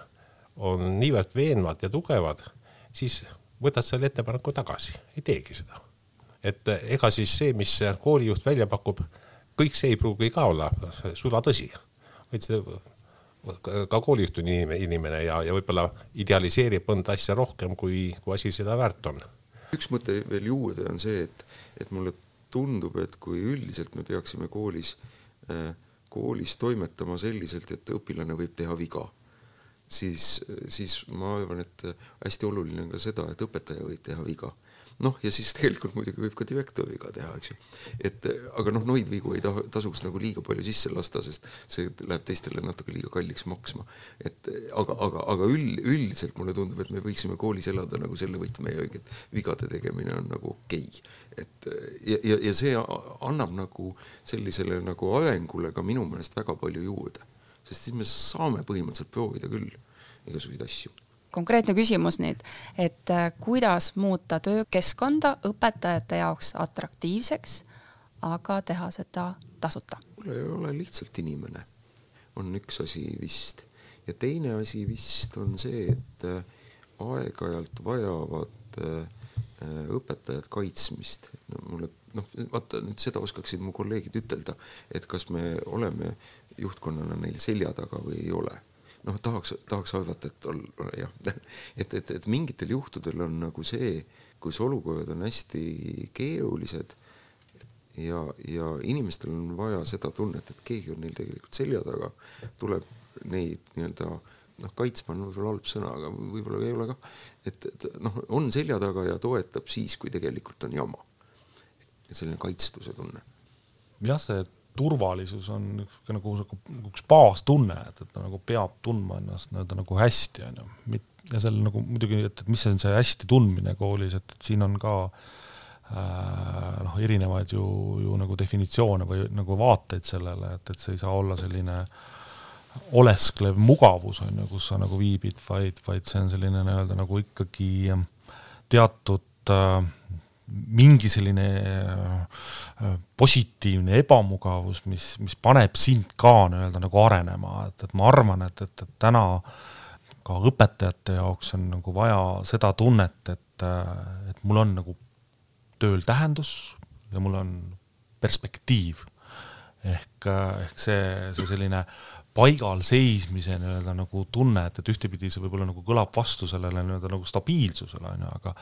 on niivõrd veenvad ja tugevad, siis võtad selle ettepaneku tagasi, ei teegi seda. et ega siis see, mis koolijuht välja pakub kõik see ei pruugi ka olla sulatõsi, vaid see ka koolijuht on inimene ja, ja võib-olla idealiseerib mõnda asja rohkem, kui, kui asi seda väärt on. üks mõte veel juurde on see, et, et mulle tundub, et kui üldiselt me peaksime koolis äh,, koolis toimetama selliselt, et õpilane võib teha viga, siis, siis ma arvan, et hästi oluline on ka seda, et õpetaja võib teha viga noh, ja siis tegelikult muidugi võib ka direktor viga teha, eks ju. et aga noh, noid vigu ei taha, tasuks nagu liiga palju sisse lasta, sest see läheb teistele natuke liiga kalliks maksma. et aga, aga, aga üld, üldiselt mulle tundub, et me võiksime koolis elada nagu selle võtme järgi, et vigade tegemine on nagu okei okay.. et ja, ja, ja see annab nagu sellisele nagu arengule ka minu meelest väga palju juurde, sest siis me saame põhimõtteliselt proovida küll igasuguseid asju konkreetne küsimus nüüd, et äh, kuidas muuta töökeskkonda õpetajate jaoks atraktiivseks, aga teha seda tasuta? mul ei ole lihtsalt inimene, on üks asi vist ja teine asi vist on see, et äh, aeg-ajalt vajavad äh, õpetajad kaitsmist. no mulle noh, vaata nüüd seda oskaksid mu kolleegid ütelda, et kas me oleme juhtkonnana neil selja taga või ei ole noh, tahaks, tahaks arvata, et ol, jah, et, et, et mingitel juhtudel on nagu see, kus olukorrad on hästi keerulised ja, ja inimestel on vaja seda tunnet, et keegi on neil tegelikult selja taga, tuleb neid nii-öelda noh, kaitsma on võib-olla halb sõna, aga võib-olla ei ole kah, et, et noh, on selja taga ja toetab siis, kui tegelikult on jama. selline kaitstuse tunne. jah, see turvalisus on niisugune nagu, nagu üks baastunne, et, et ta nagu peab tundma ennast nii-öelda nagu hästi, on ju. ja seal nagu muidugi, et, et mis on see hästi tundmine koolis, et, et siin on ka äh, noh, erinevaid ju, ju nagu definitsioone või nagu vaateid sellele, et, et see ei saa olla selline olesklev mugavus, on ju, kus sa nagu viibid, vaid, vaid see on selline nii-öelda nagu ikkagi teatud äh, mingi selline äh, positiivne ebamugavus, mis, mis paneb sind ka nii-öelda nagu arenema, et, et ma arvan, et, et, et täna ka õpetajate jaoks on nagu vaja seda tunnet, et, et mul on nagu tööl tähendus ja mul on perspektiiv. ehk, ehk see, see selline paigal seismise nii-öelda nagu tunne, et, et ühtepidi see võib-olla nagu kõlab vastu sellele nii-öelda nagu stabiilsusele, on ju, aga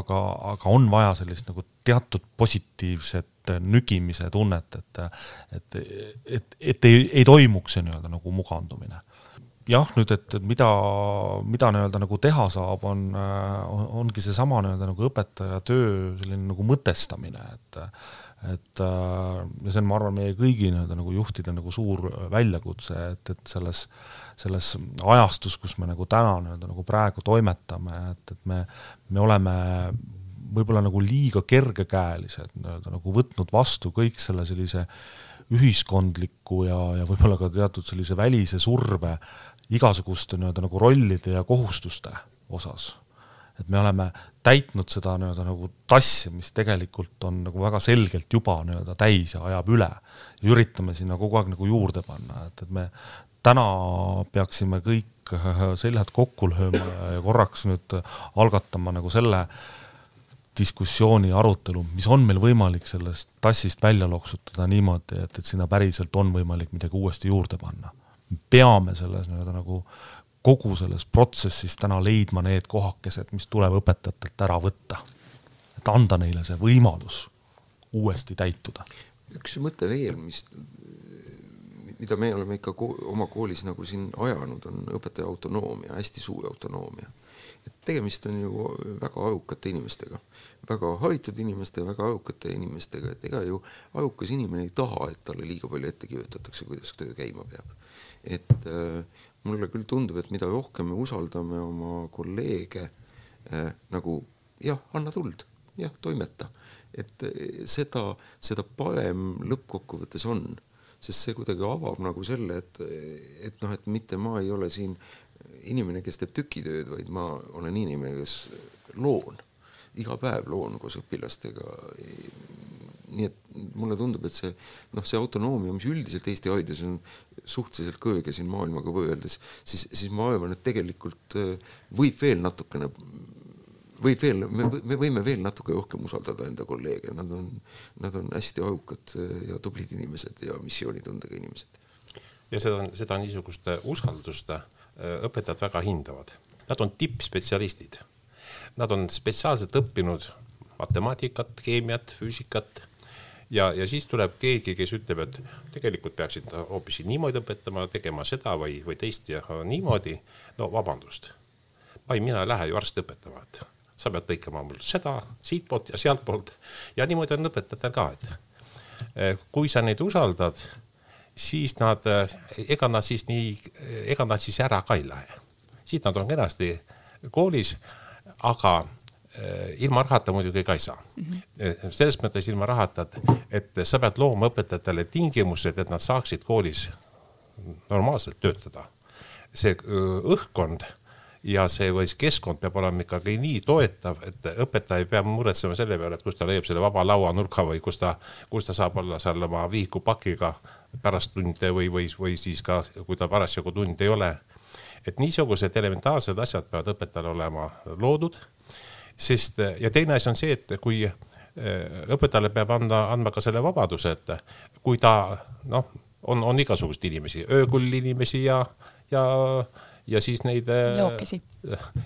aga, aga on vaja sellist nagu teatud positiivset nügimise tunnet, et et, et, et ei, ei toimuks see nii-öelda nagu mugandumine. Jah, nüüd, et mida, mida nii-öelda nagu teha saab, on, on, ongi seesama nii-öelda nagu õpetaja töö selline nagu mõtestamine, et et äh, ja see on, ma arvan, meie kõigi nii-öelda nagu juhtide nagu suur väljakutse, et, et selles, selles ajastus, kus me nagu täna nii-öelda nagu praegu toimetame, et, et me, me oleme võib-olla nagu liiga kergekäelised nii-öelda nagu võtnud vastu kõik selle sellise ühiskondliku ja, ja võib-olla ka teatud sellise välise surve igasuguste nii-öelda nagu rollide ja kohustuste osas et me oleme täitnud seda nii-öelda nagu tassi, mis tegelikult on nagu väga selgelt juba nii-öelda täis ja ajab üle. üritame sinna kogu aeg nagu juurde panna, et, et me täna peaksime kõik seljad kokku lööma ja korraks nüüd algatama nagu selle diskussiooni, arutelu, mis on meil võimalik sellest tassist välja loksutada niimoodi, et, et sinna päriselt on võimalik midagi uuesti juurde panna. peame selles nii-öelda nagu kogu selles protsessis täna leidma need kohakesed, mis tuleb õpetajatelt ära võtta. et anda neile see võimalus uuesti täituda. üks mõte veel, mis, mida me oleme ikka ko oma koolis nagu siin ajanud, on õpetaja autonoomia, hästi suur autonoomia. et tegemist on ju väga arukate inimestega, väga haritud inimeste, väga arukate inimestega, et ega ju arukas inimene ei taha, et talle liiga palju ette kirjutatakse, kuidas töö käima peab. et äh, mulle küll tundub, et mida rohkem me usaldame oma kolleege äh, nagu jah, anna tuld, jah, toimeta, et eh, seda, seda parem lõppkokkuvõttes on, sest see kuidagi avab nagu selle, et, et noh, et mitte ma ei ole siin inimene, kes teeb tükitööd, vaid ma olen inimene, kes loon, iga päev loon koos õpilastega nii et mulle tundub, et see noh, see autonoomia, mis üldiselt Eesti hariduses on suhteliselt kõrge siin maailmaga võrreldes, siis, siis ma arvan, et tegelikult äh, võib veel natukene, võib veel, me, me võime veel natuke rohkem usaldada enda kolleege, nad on, nad on hästi arukad äh, ja tublid inimesed ja missioonitundega inimesed. ja seda, seda niisugust usaldust äh, õpetajad väga hindavad. Nad on tippspetsialistid. Nad on spetsiaalselt õppinud matemaatikat, keemiat, füüsikat ja, ja siis tuleb keegi, kes ütleb, et tegelikult peaksid hoopis niimoodi õpetama, tegema seda või, või teist ja niimoodi. no vabandust, ai, mina ei lähe ju arsti õpetama, et sa pead lõikama mul seda siitpoolt ja sealtpoolt ja niimoodi on õpetajatel ka, et eh, kui sa neid usaldad, siis nad, eh, ega nad siis nii, ega nad siis ära ka ei lähe. siit nad on kenasti koolis, aga ilma rahata muidugi ka ei saa mm. -hmm. selles mõttes ilma rahata, et, et sa pead looma õpetajatele tingimused, et nad saaksid koolis normaalselt töötada. see õhkkond ja see või see keskkond peab olema ikkagi nii toetav, et õpetaja ei pea muretsema selle peale, et kus ta leiab selle vaba lauanurka või kus ta, kus ta saab olla seal oma vihikupakiga pärast tunde või, või, või siis ka, kui ta parasjagu tund ei ole. et niisugused elementaarsed asjad peavad õpetajal olema loodud, sest ja teine asi on see, et kui eh, õpetajale peab anda, andma ka selle vabaduse, et kui ta noh, on, on igasuguseid inimesi, öökull inimesi ja, ja ja siis neid. Lookesi.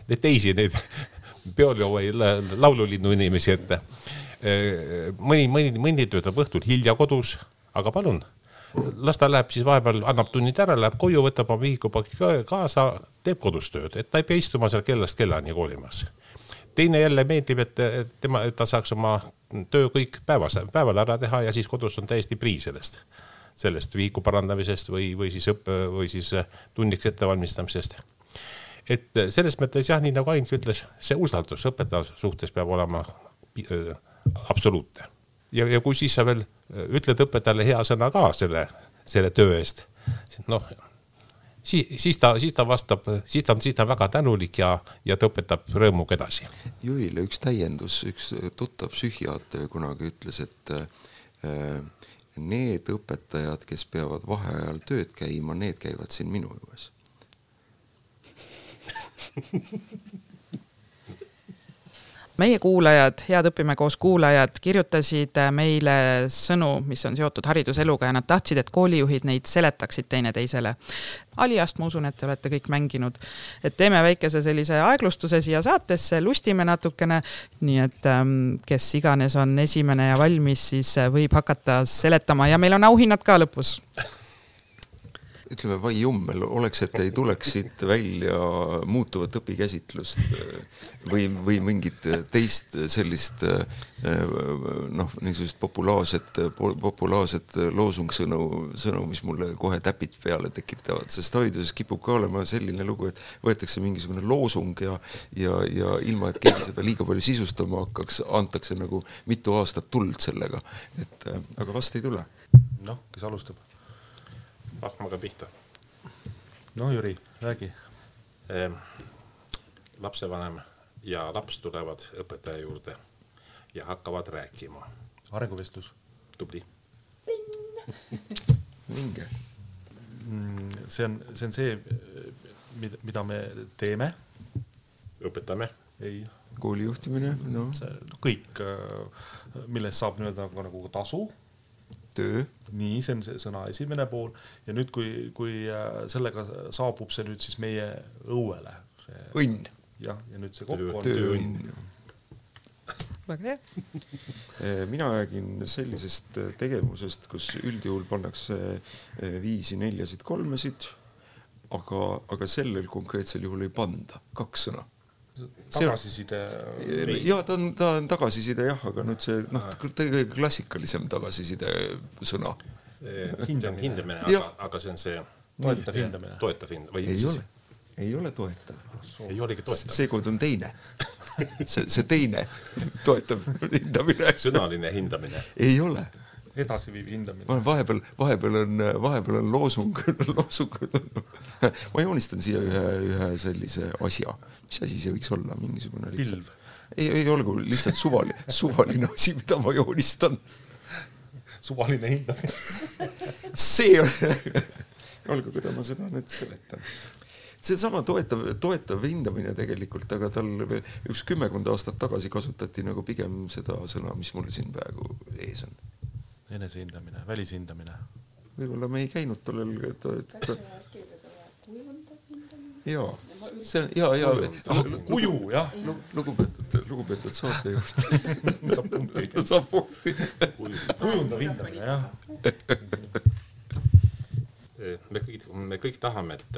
Neid teisi, neid peoleo või laululinnu inimesi, et mõni, mõni, mõni töötab õhtul hilja kodus, aga palun, las ta läheb siis vahepeal, annab tunnid ära, läheb koju, võtab oma vihikupaki kaasa, teeb kodus tööd, et ta ei pea istuma seal kellast kellani koolimas. Teine jälle meeldib, et tema, et ta saaks oma töö kõik päevas, päeval ära teha ja siis kodus on täiesti prii sellest sellest vihiku parandamisest või, või siis õppe või siis tunniks ettevalmistamisest. et selles mõttes jah, nii nagu Ain ütles, see usaldus õpetaja suhtes peab olema äh, absoluutne. ja, ja kui siis sa veel ütled õpetajale hea sõna ka selle, selle töö eest, noh siis, siis ta, siis ta vastab, siis ta siis ta on väga tänulik ja, ja ta õpetab rõõmuga edasi. Juhile üks täiendus, üks tuttav psühhiaater kunagi ütles, et äh, need õpetajad, kes peavad vaheajal tööd käima, need käivad siin minu juures meie kuulajad, head Õpime koos kuulajad, kirjutasid meile sõnu, mis on seotud hariduseluga ja nad tahtsid, et koolijuhid neid seletaksid teineteisele. Aliast ma usun, et te olete kõik mänginud. et teeme väikese sellise aeglustuse siia saatesse, lustime natukene, nii et ähm, kes iganes on esimene ja valmis, siis võib hakata seletama ja meil on auhinnad ka lõpus ütleme, vai jummel, oleks, et ei tuleks siit välja muutuvat õpikäsitlust või, või mingit teist sellist noh, niisugust populaarset, populaarset loosungsõnu, sõnu, mis mulle kohe täpid peale tekitavad, sest hariduses kipub ka olema selline lugu, et võetakse mingisugune loosung ja, ja, ja ilma, et keegi seda liiga palju sisustama hakkaks, antakse nagu mitu aastat tuld sellega, et äh, aga vast ei tule. noh, kes alustab? Hakkame ka pihta. no Jüri, räägi ehm,. lapsevanem ja laps tulevad õpetaja juurde ja hakkavad rääkima. arenguvestlus. tubli. vinge. Mm, see on, see on see, mida, mida me teeme. õpetame. ei. kooli juhtimine, noh. kõik, millest saab nii-öelda nagu tasu töö. nii, see on see sõna esimene pool ja nüüd, kui, kui äh, sellega saabub see nüüd siis meie õuele. õnn. jah, ja nüüd see kokku on. tööõnn. väga hea. Äh, mina räägin sellisest äh, tegevusest, kus üldjuhul pannakse viisi, neljasid, kolmesid, aga, aga sellel konkreetsel juhul ei panda, kaks sõna tagasiside. ja ta on, ta on tagasiside jah, aga nüüd see noh, kõige klassikalisem tagasiside sõna. hindamine, hindamine, aga, aga see on see. toetav hindamine. toetav hind- või ei siis... ole, ei ole toetav. ei olegi toetav. seekord on teine see, see teine toetav hindamine. sõnaline hindamine. ei ole edasiviiv hindamine. vahepeal, vahepeal on, vahepeal on loosung, loosung. ma joonistan siia ühe, ühe sellise asja. mis asi see võiks olla, mingisugune pilv? ei, ei olgu lihtsalt suvaline, suvaline asi, mida ma joonistan. suvaline hindamine see on olgu, kuidas ma seda nüüd seletan seesama toetav, toetav hindamine tegelikult, aga tal üks kümmekond aastat tagasi kasutati nagu pigem seda sõna, mis mul siin praegu ees on enesehindamine, välishindamine. võib-olla me ei käinud tollel to, to... ja see on ja, ja kuju. Jah. Lu, lugupeetud, lugupeetud saatejuht. Saab punkti. Saab punkti. kujundav hindamine jah. me kõik, me kõik tahame, et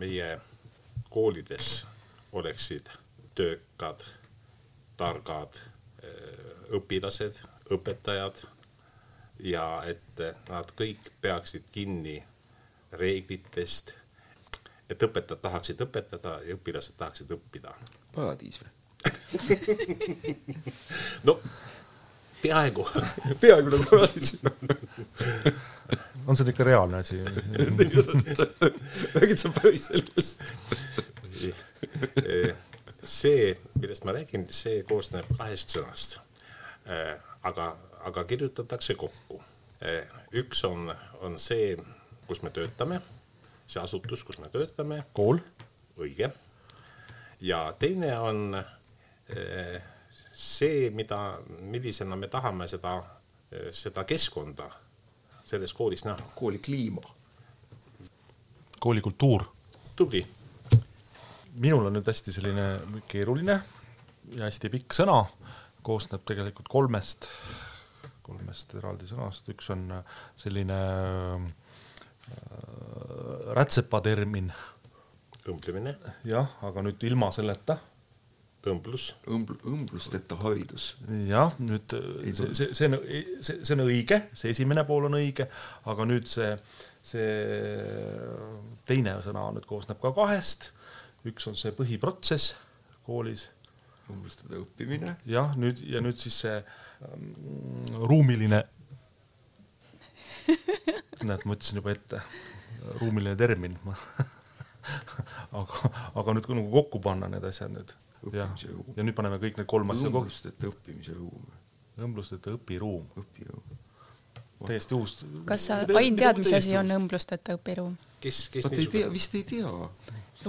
meie koolides oleksid töökad, targad õpilased, õpetajad ja et nad kõik peaksid kinni reeglitest et õpetajad tahaksid õpetada ja õpilased tahaksid õppida. paradiis või? No peaaegu. Peaaegu nagu paradiis. On see ikka reaalne asi? Räägid sa päris sellest? See, millest ma räägin, see koosneb kahest sõnast. aga, aga kirjutatakse kokku. üks on, on see, kus me töötame see asutus, kus me töötame. kool. õige. ja teine on eh, see, mida, millisena me tahame seda, eh, seda keskkonda selles koolis näha. kooli kliima. koolikultuur. tubli. minul on nüüd hästi selline keeruline ja hästi pikk sõna, koosneb tegelikult kolmest, kolmest eraldi sõnast, üks on selline äh, rätsepa termin. õmblemine. jah, aga nüüd ilma selleta. õmblus. õmbl-, õmblusteta haridus. jah, nüüd see, see, see on, see, see on õige, see esimene pool on õige, aga nüüd see, see teine sõna nüüd koosneb ka kahest. üks on see põhiprotsess koolis. õmblustada õppimine. jah, nüüd ja nüüd siis see um, ruumiline näed, ma ütlesin juba ette, ruumiline termin aga, aga nüüd nagu kokku panna need asjad nüüd. jah, ja nüüd paneme kõik need kolm asja kokku. õmblusteta õppimise ruum. õmblusteta õpiruum. õpiruum. täiesti uus. kas sa, Ain, tead, mis asi on õmblusteta õpiruum? kes, kes vot ei tea, vist ei tea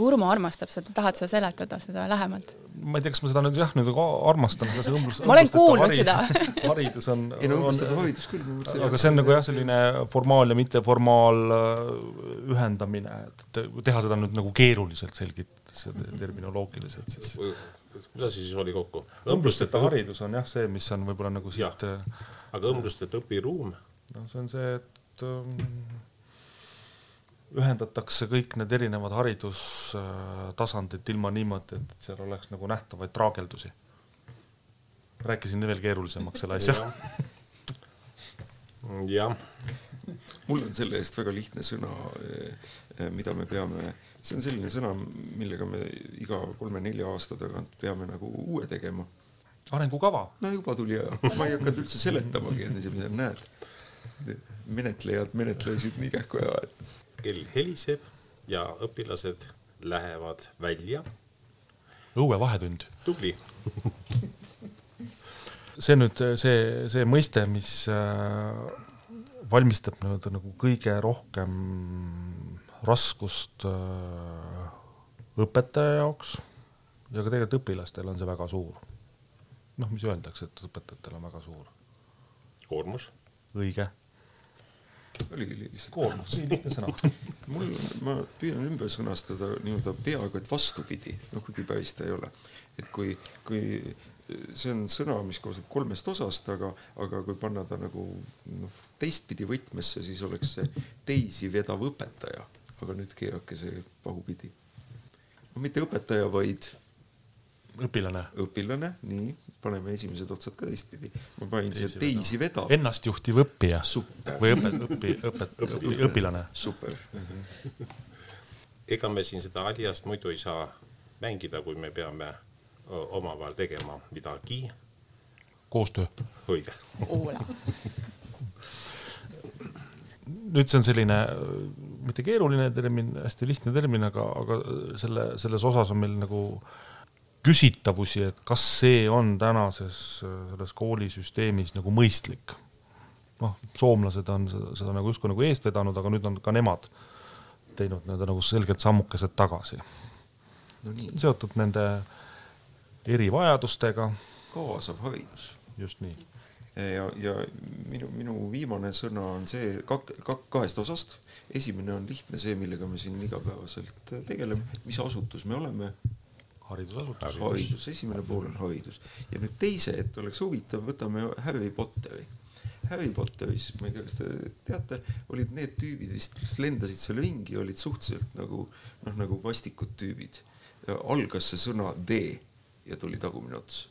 Urmo armastab seda, tahad sa seletada seda lähemalt? ma ei tea, kas ma seda nüüd jah, nüüd armastan, aga see õmblus. ma olen kuulnud haridus, seda haridus on. ei no õmblustada haridus küll. aga see on nagu jah, selline formaal ja mitteformaal äh, ühendamine, et teha seda nüüd nagu keeruliselt selgitada, terminoloogiliselt siis. kuidas siis oli kokku? õmblusteta haridus on jah see, mis on võib-olla nagu siit. Äh, aga õmblusteta õpiruum? noh, see on see, et ähm, ühendatakse kõik need erinevad haridustasandid ilma niimoodi, et seal oleks nagu nähtavaid traageldusi. rääkisin veel keerulisemaks selle asja. jah. mul on selle eest väga lihtne sõna, eh, mida me peame, see on selline sõna, millega me iga kolme-nelja aasta tagant peame nagu uue tegema. arengukava. no juba tuli ma ei hakanud üldse seletamagi, et esimesel näed, menetlejad menetlesid nii kähku ja kell heliseb ja õpilased lähevad välja. õue vahetund. tubli see nüüd see, see mõiste, mis äh, valmistab nii-öelda nagu kõige rohkem raskust äh, õpetaja jaoks ja ka tegelikult õpilastel on see väga suur. noh, mis öeldakse, et õpetajatel on väga suur. koormus. õige oligi lihtsalt koormus, nii lihtne sõna. Mul, ma püüan ümber sõnastada nii-öelda peaaegu et vastupidi, noh kuigi päris ta ei ole. et kui, kui see on sõna, mis koosneb kolmest osast, aga, aga kui panna ta nagu noh, teistpidi võtmesse, siis oleks see teisi vedav õpetaja, aga nüüd keerake see pahupidi. no mitte õpetaja, vaid õpilane. õpilane, nii paneme esimesed otsad ka teistpidi. ma panin siia teisi vedav. ennastjuhtiv õppija. või õpet-, õpi-, õpet-, õpi-, õpilane. super ega me siin seda aliast muidu ei saa mängida, kui me peame omavahel tegema midagi. koostöö. õige nüüd see on selline mitte keeruline termin, hästi lihtne termin, aga, aga selle, selles osas on meil nagu äh, küsitavusi, et kas see on tänases selles koolisüsteemis nagu mõistlik. noh, soomlased on seda, seda nagu justkui nagu eest vedanud, aga nüüd on ka nemad teinud nii-öelda nagu selgelt sammukesed tagasi no. seotud nende erivajadustega. kaasav haridus. just nii. ja, ja minu, minu viimane sõna on see kak-, kak-, kahest osast. esimene on lihtne, see, millega me siin igapäevaselt tegeleme, mis asutus me oleme. Haridusasutus. haridus, esimene pool on haridus ja nüüd teise, et oleks huvitav, võtame Harry Potteri. Harry Potteris, ma ei tea, kas te teate, olid need tüübid vist, kes lendasid seal ringi, olid suhteliselt nagu noh, nagu vastikud tüübid. algas see sõna D ja tuli tagumine ots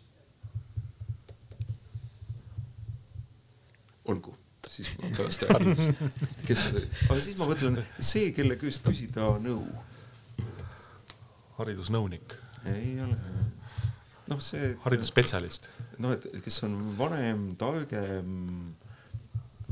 olgu, siis ma pärast räägin, kes aga siis ma mõtlen, see, kelle käest küsida nõu. haridusnõunik. Ei ole. noh, see. haridusspetsialist. noh, et kes on vanem, targem,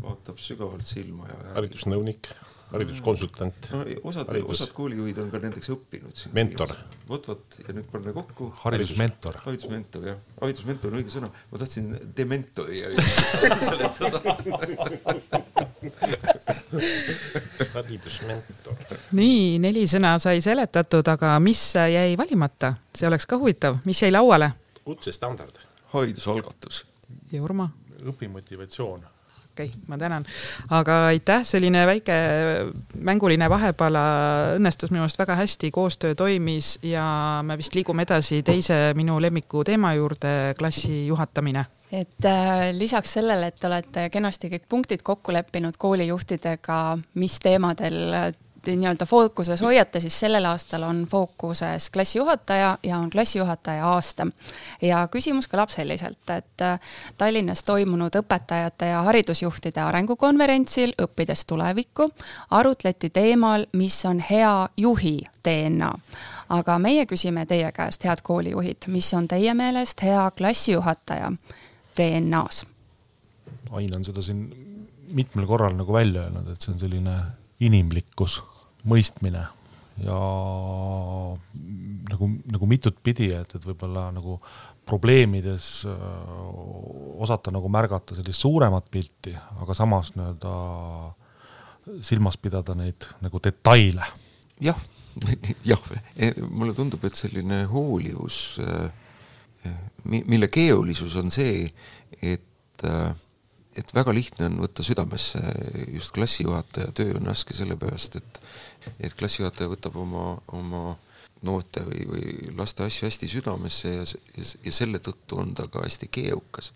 vaatab sügavalt silma ja. haridusnõunik hariduskonsultant. no osad Haridus..., osad koolijuhid on ka nendeks õppinud. mentor. vot, vot ja nüüd paneme kokku. haridusmentor. haridusmentor jah, haridusmentor on õige sõna, ma tahtsin dementori seletada haridusmentor. nii, neli sõna sai seletatud, aga mis jäi valimata, see oleks ka huvitav, mis jäi lauale? kutsestandard. haridusalgatus. ja Urmo? õpimotivatsioon okei okay,, ma tänan. aga aitäh, selline väike mänguline vahepala õnnestus minu arust väga hästi, koostöö toimis ja me vist liigume edasi teise minu lemmiku teema juurde, klassi juhatamine et äh, lisaks sellele, et te olete kenasti kõik punktid kokku leppinud koolijuhtidega, mis teemadel nii-öelda fookuses hoiate, siis sellel aastal on fookuses klassijuhataja ja on klassijuhataja aasta. ja küsimus kõlab selliselt, et äh, Tallinnas toimunud õpetajate ja haridusjuhtide arengukonverentsil Õppides tulevikku arutleti teemal, mis on hea juhi DNA. aga meie küsime teie käest, head koolijuhid, mis on teie meelest hea klassijuhataja DNA-s? Ain on seda siin mitmel korral nagu välja öelnud, et see on selline inimlikkus mõistmine ja nagu, nagu mitut pidi, et, et võib-olla nagu probleemides öö, osata nagu märgata sellist suuremat pilti, aga samas nii-öelda silmas pidada neid nagu detaile. jah, jah, e, mulle tundub, et selline hoolivus, mille keerulisus on see, et et väga lihtne on võtta südamesse just klassijuhataja töö on raske sellepärast, et et klassijuhataja võtab oma, oma noorte või, või laste asju hästi südamesse ja, ja, ja selle tõttu on ta ka hästi keerukas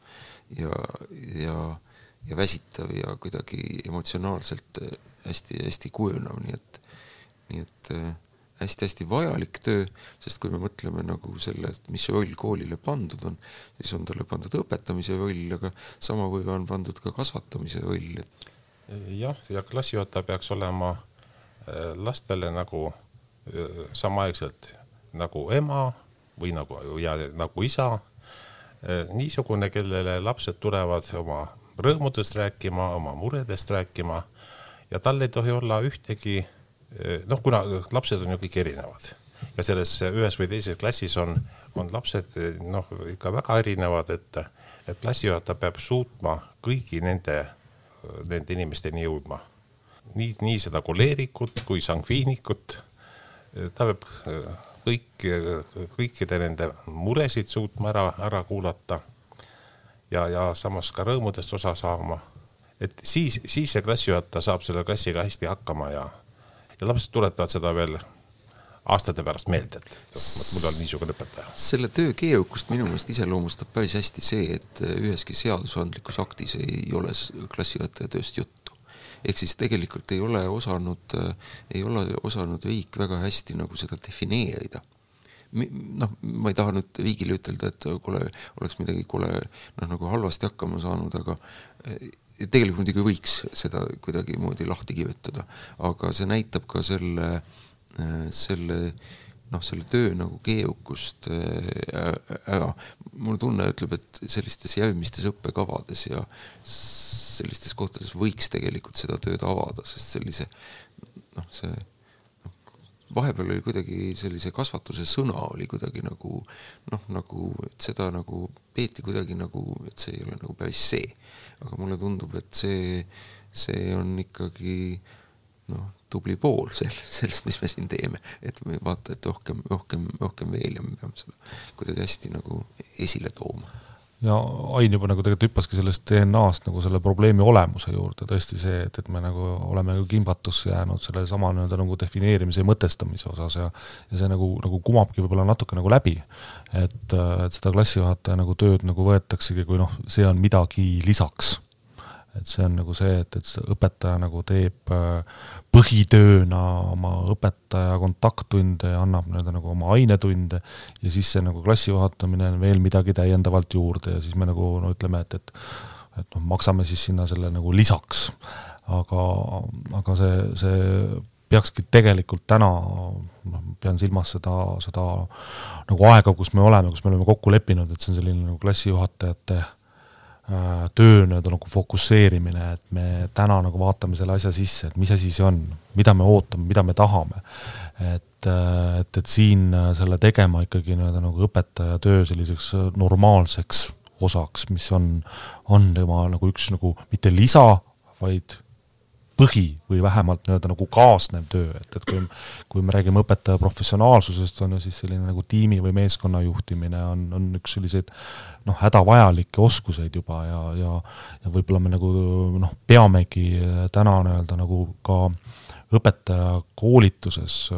ja, ja, ja väsitav ja kuidagi emotsionaalselt hästi-hästi kujunev, nii et, nii et hästi-hästi vajalik töö, sest kui me mõtleme nagu selle, et mis roll koolile pandud on, siis on talle pandud õpetamise roll, aga samavõrra on pandud ka kasvatamise roll. jah, ja klassijuhataja peaks olema Äh, lastele nagu äh, samaaegselt nagu ema või nagu ja nagu isa, äh, niisugune, kellele lapsed tulevad oma rõõmudest rääkima, oma muredest rääkima ja tal ei tohi olla ühtegi noh, kuna lapsed on ju kõik erinevad ja selles ühes või teises klassis on, on lapsed noh, ikka väga erinevad, et, et klassijuhataja peab suutma kõigi nende, nende inimesteni jõudma nii, nii seda koleerikut kui sangviinikut. ta peab äh, kõik, kõikide nende muresid suutma ära, ära kuulata. ja, ja samas ka rõõmudest osa saama. et siis, siis see klassijuhataja saab selle klassiga hästi hakkama ja, ja lapsed tuletavad seda veel aastate pärast meelde, et mul on niisugune õpetaja. selle töö keerukust minu meelest iseloomustab päris hästi see, et üheski seadusandlikus aktis ei ole klassijuhataja tööst juttu ehk siis tegelikult ei ole osanud, ei ole osanud riik väga hästi nagu seda defineerida. Noh, ma ei taha nüüd riigile ütelda, et kole, oleks midagi kole noh, nagu halvasti hakkama saanud, aga eh, tegelikult muidugi võiks seda kuidagimoodi lahti kirjutada, aga see näitab ka selle, eh, selle noh, selle töö nagu keerukust eh, ära. mul tunne ütleb, et sellistes järgmistes õppekavades ja sellistes kohtades võiks tegelikult seda tööd avada, sest sellise noh, see noh, vahepeal oli kuidagi sellise kasvatuse sõna oli kuidagi nagu noh, nagu, et seda nagu peeti kuidagi nagu, et see ei ole nagu päris see. aga mulle tundub, et see, see on ikkagi noh, tubli pool sellest, mis me siin teeme, et me vaata, et rohkem, rohkem, rohkem veel ja me peame seda kuidagi hästi nagu esile tooma. Ja Ain juba nagu tegelikult hüppaski sellest DNA-st nagu selle probleemi olemuse juurde, tõesti see, et, et me nagu oleme nagu kimbatusse jäänud sellesama nii-öelda nagu defineerimise ja mõtestamise osas ja ja see nagu, nagu kumabki võib-olla natuke nagu läbi. et, et seda klassijuhataja nagu tööd nagu võetaksegi, kui noh, see on midagi lisaks et see on nagu see, et, et õpetaja nagu teeb äh, põhitööna oma õpetaja kontakttunde ja annab nii-öelda nagu oma ainetunde ja siis see nagu klassi juhatamine on veel midagi täiendavalt juurde ja siis me nagu no ütleme, et, et et noh, maksame siis sinna selle nagu lisaks. aga, aga see, see peakski tegelikult täna, noh, pean silmas seda, seda nagu aega, kus me oleme, kus me oleme kokku leppinud, et see on selline nagu klassijuhatajate Äh, töö nii-öelda nagu fokusseerimine, et me täna nagu vaatame selle asja sisse, et mis asi see on, mida me ootame, mida me tahame. et, äh, et, et siin äh, selle tegema ikkagi nii-öelda nagu õpetaja töö selliseks normaalseks osaks, mis on, on tema nagu üks nagu mitte lisa, vaid põhi või vähemalt nii-öelda nagu kaasnev töö, et, et kui, kui me räägime õpetaja professionaalsusest, on ju siis selline nagu tiimi või meeskonna juhtimine on, on üks selliseid noh, hädavajalikke oskuseid juba ja, ja, ja võib-olla me nagu noh, peamegi täna nii-öelda nagu ka õpetaja koolituses,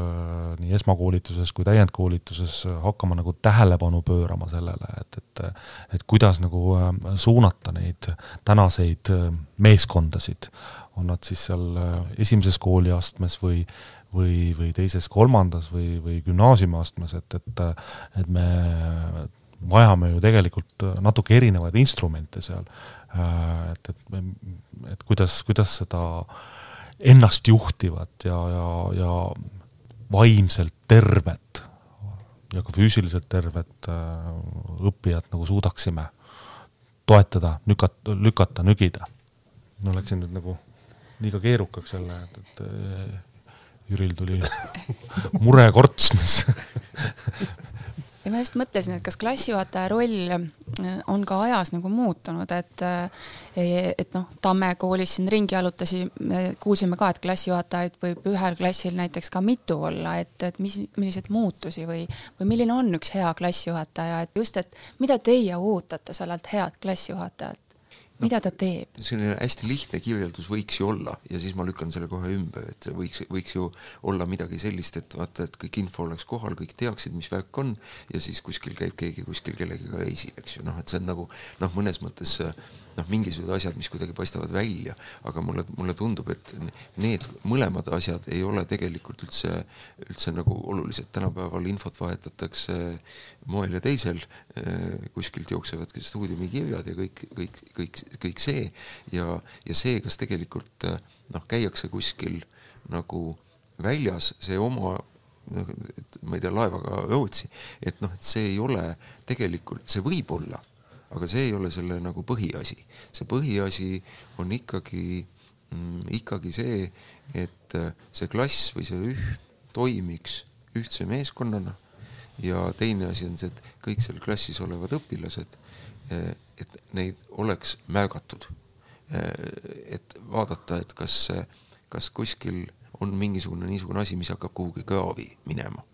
nii esmakoolituses kui täiendkoolituses hakkama nagu tähelepanu pöörama sellele, et, et et kuidas nagu suunata neid tänaseid meeskondasid on nad siis seal äh, esimeses kooliastmes või või, või teises-kolmandas või, või gümnaasiumiastmes, et, et et me vajame ju tegelikult natuke erinevaid instrumente seal. Äh, et, et et kuidas, kuidas seda ennastjuhtivat ja, ja, ja vaimselt tervet ja ka füüsiliselt tervet äh, õppijat nagu suudaksime toetada, lükata, lükata, nügida. no läksin nüüd nagu liiga keerukaks jälle, et, et äh, Jüril tuli murekorts, mis ja ma just mõtlesin, et kas klassijuhataja roll äh, on ka ajas nagu muutunud, et äh, et noh, Tamme koolis siin ringi jalutasime, kuulsime ka, et klassijuhatajaid võib ühel klassil näiteks ka mitu olla, et, et mis, milliseid muutusi või, või milline on üks hea klassijuhataja, et just, et mida teie ootate sellelt head klassijuhatajalt? Mida ta teeb? selline hästi lihtne kirjeldus võiks ju olla ja siis ma lükkan selle kohe ümber, et võiks, võiks ju olla midagi sellist, et vaata, et kõik info oleks kohal, kõik teaksid, mis värk on ja siis kuskil käib keegi kuskil kellegagi reisil, eks ju, noh, et see on nagu noh, mõnes mõttes noh, mingisugused asjad, mis kuidagi paistavad välja, aga mulle, mulle tundub, et need mõlemad asjad ei ole tegelikult üldse, üldse nagu olulised, tänapäeval infot vahetatakse moel ja teisel, kuskilt jooksevad stuudiumikirjad ja kõik, kõik, kõik, kõik see. Ja, ja see, kas tegelikult noh, käiakse kuskil nagu väljas, see oma noh, et ma ei tea, laevaga Rootsi, et noh, et see ei ole tegelikult, see võib olla aga see ei ole selle nagu põhiasi. see põhiasi on ikkagi mm,, ikkagi see, et äh, see klass või see üht toimiks ühtse meeskonnana ja teine asi on see, et kõik seal klassis olevad õpilased, äh, et neid oleks märgatud. Äh, et vaadata, et kas, kas kuskil on mingisugune niisugune asi, mis hakkab kuhugi kraavi minema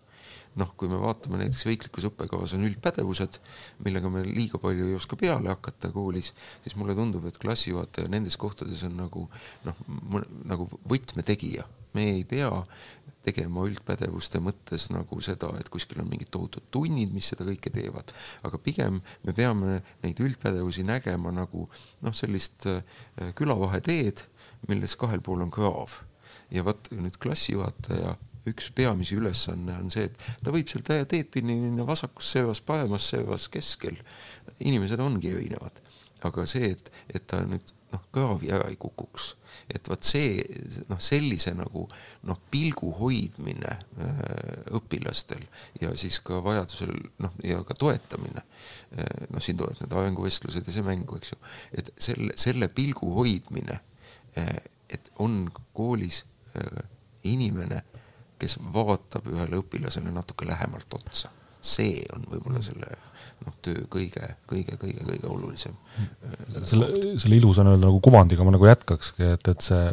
noh, kui me vaatame näiteks riiklikus õppekavas on üldpädevused, millega me liiga palju ei oska peale hakata koolis, siis mulle tundub, et klassijuhataja nendes kohtades on nagu noh, nagu võtmetegija. me ei pea tegema üldpädevuste mõttes nagu seda, et kuskil on mingid tohutud tunnid, mis seda kõike teevad, aga pigem me peame neid üldpädevusi nägema nagu noh, sellist äh, külavaheteed, milles kahel pool on kraav ja vot nüüd klassijuhataja üks peamisi ülesanne on see, et ta võib seal teed pidi minna vasakus servas, paremas servas, keskel. inimesed ongi erinevad, aga see, et, et ta nüüd noh, kraavi ära ei kukuks, et vot see noh, sellise nagu noh, pilgu hoidmine äh, õpilastel ja siis ka vajadusel noh, ja ka toetamine äh,. noh, siin tulevad need arenguvestlused ja see mängu, eks ju, et selle, selle pilgu hoidmine äh,, et on koolis äh, inimene kes vaatab ühele õpilasele natuke lähemalt otsa. see on võib-olla selle noh, töö kõige, kõige, kõige, kõige olulisem. selle, selle ilusa nii-öelda nagu kuvandiga ma nagu jätkakski, et, et see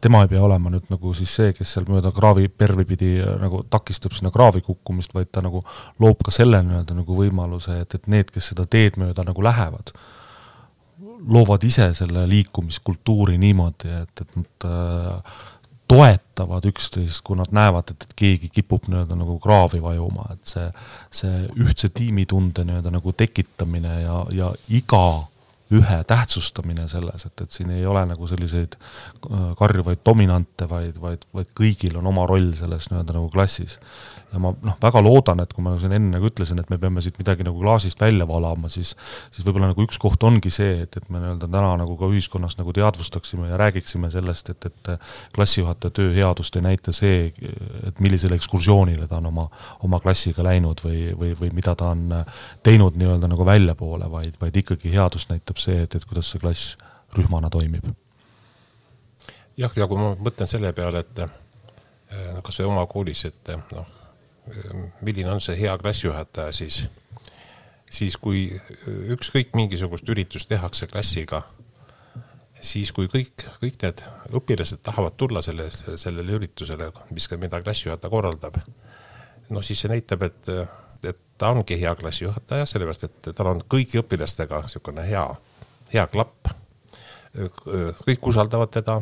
tema ei pea olema nüüd nagu siis see, kes seal mööda kraavi pervi pidi äh, nagu takistab sinna kraavi kukkumist, vaid ta nagu loob ka selle nii-öelda nagu võimaluse, et, et need, kes seda teed mööda nagu lähevad, loovad ise selle liikumiskultuuri niimoodi, et, et nad äh, toetavad üksteist, kui nad näevad, et, et keegi kipub nii-öelda nagu kraavi vajuma, et see, see ühtse tiimitunde nii-öelda nagu tekitamine ja, ja iga ühe tähtsustamine selles, et, et siin ei ole nagu selliseid äh, karjuvaid dominante, vaid, vaid, vaid kõigil on oma roll selles nii-öelda nagu klassis. Ja ma noh, väga loodan, et kui ma siin enne nagu ütlesin, et me peame siit midagi nagu klaasist välja valama, siis siis võib-olla nagu üks koht ongi see, et, et me nii-öelda täna nagu ka ühiskonnas nagu teadvustaksime ja räägiksime sellest, et, et klassijuhataja töö headust ei näita see, et millisele ekskursioonile ta on oma, oma klassiga läinud või, või, või mida ta on teinud nii-öelda nagu väljapoole, vaid, vaid ikkagi headust näitab see, et, et kuidas see klass rühmana toimib. jah, ja kui ma mõtlen selle peale, et eh, kas või oma koolis, et noh milline on see hea klassijuhataja siis, siis kui ükskõik mingisugust üritust tehakse klassiga, siis kui kõik, kõik need õpilased tahavad tulla selle, sellele üritusele, mis, mida klassijuhataja korraldab, no siis see näitab, et, et ta ongi hea klassijuhataja, sellepärast et tal on kõigi õpilastega niisugune hea, hea klapp. kõik usaldavad teda,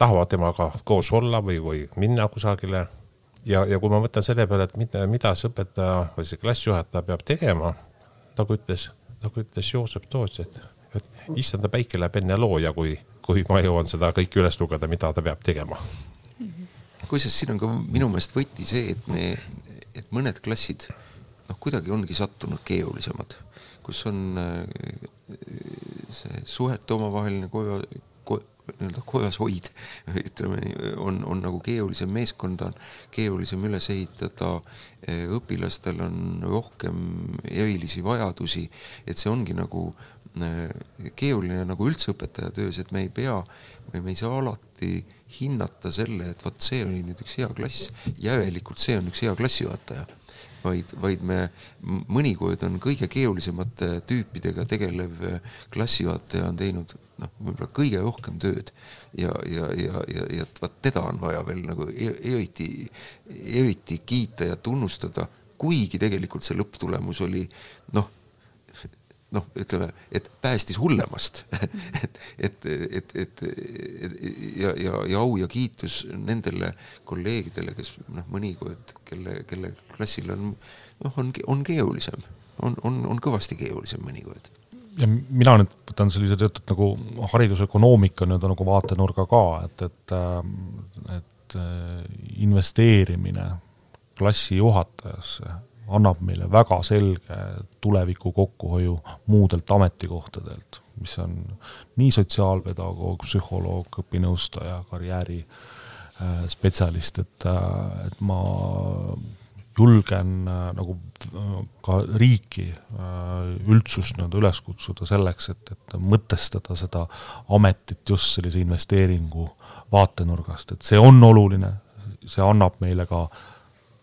tahavad temaga koos olla või, või minna kusagile ja, ja kui ma mõtlen selle peale, et mida, mida see õpetaja või see klassijuhataja peab tegema, nagu ütles, nagu ütles Joosep Toots, et, et issanda päike läheb enne looja, kui, kui ma jõuan seda kõike üles lugeda, mida ta peab tegema. kusjuures siin on ka minu meelest võti see, et me, et mõned klassid noh, kuidagi ongi sattunud keerulisemad, kus on äh, see suhete omavaheline koja, nii-öelda kojas hoid, ütleme nii, on, on nagu keerulisem, meeskonda on keerulisem üles ehitada, eh, õpilastel on rohkem erilisi vajadusi, et see ongi nagu eh, keeruline nagu üldse õpetaja töös, et me ei pea või me ei saa alati hinnata selle, et vot see oli nüüd üks hea klass, järelikult see on üks hea klassijuhataja vaid, vaid me, mõnikord on kõige keerulisemate tüüpidega tegelev klassijuhataja on teinud noh, võib-olla kõige rohkem tööd. Ja, ja, ja, ja, ja vot teda on vaja veel nagu e-, eriti, eriti kiita ja tunnustada, kuigi tegelikult see lõpptulemus oli noh, noh, ütleme, et päästis hullemast. Et, et, et, et, ja, ja, ja au ja kiitus nendele kolleegidele, kes noh, mõnikord, kelle, kelle klassil on noh, on, on keerulisem, on, on, on kõvasti keerulisem mõnikord. Ja mina nüüd võtan sellise teatud nagu haridusökonoomika nii-öelda nagu vaatenurga ka, et, et, äh, et äh, investeerimine klassijuhatajasse annab meile väga selge tuleviku kokkuhoiu muudelt ametikohtadelt, mis on nii sotsiaalpedagoog, psühholoog, õpinõustaja, karjääri äh, et, et ma julgen äh, nagu äh, ka riiki, äh, üldsust nii-öelda üles kutsuda selleks, et, et mõtestada seda ametit just sellise investeeringu vaatenurgast, et see on oluline, see annab meile ka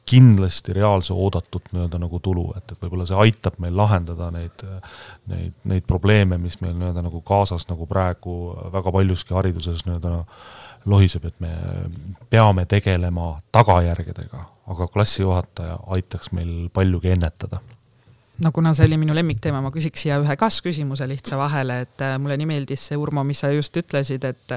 kindlasti reaalse oodatud nii-öelda nagu tulu, et, et võib-olla see aitab meil lahendada neid, neid, neid probleeme, mis meil nii-öelda nagu kaasas nagu praegu väga paljuski hariduses nii-öelda lohiseb, et me peame tegelema tagajärgedega, aga klassijuhataja aitaks meil paljugi ennetada. No kuna see oli minu lemmikteema, ma küsiks siia ühe kas-küsimuse lihtsa vahele, et äh, mulle nii meeldis see, Urmo, mis sa just ütlesid, et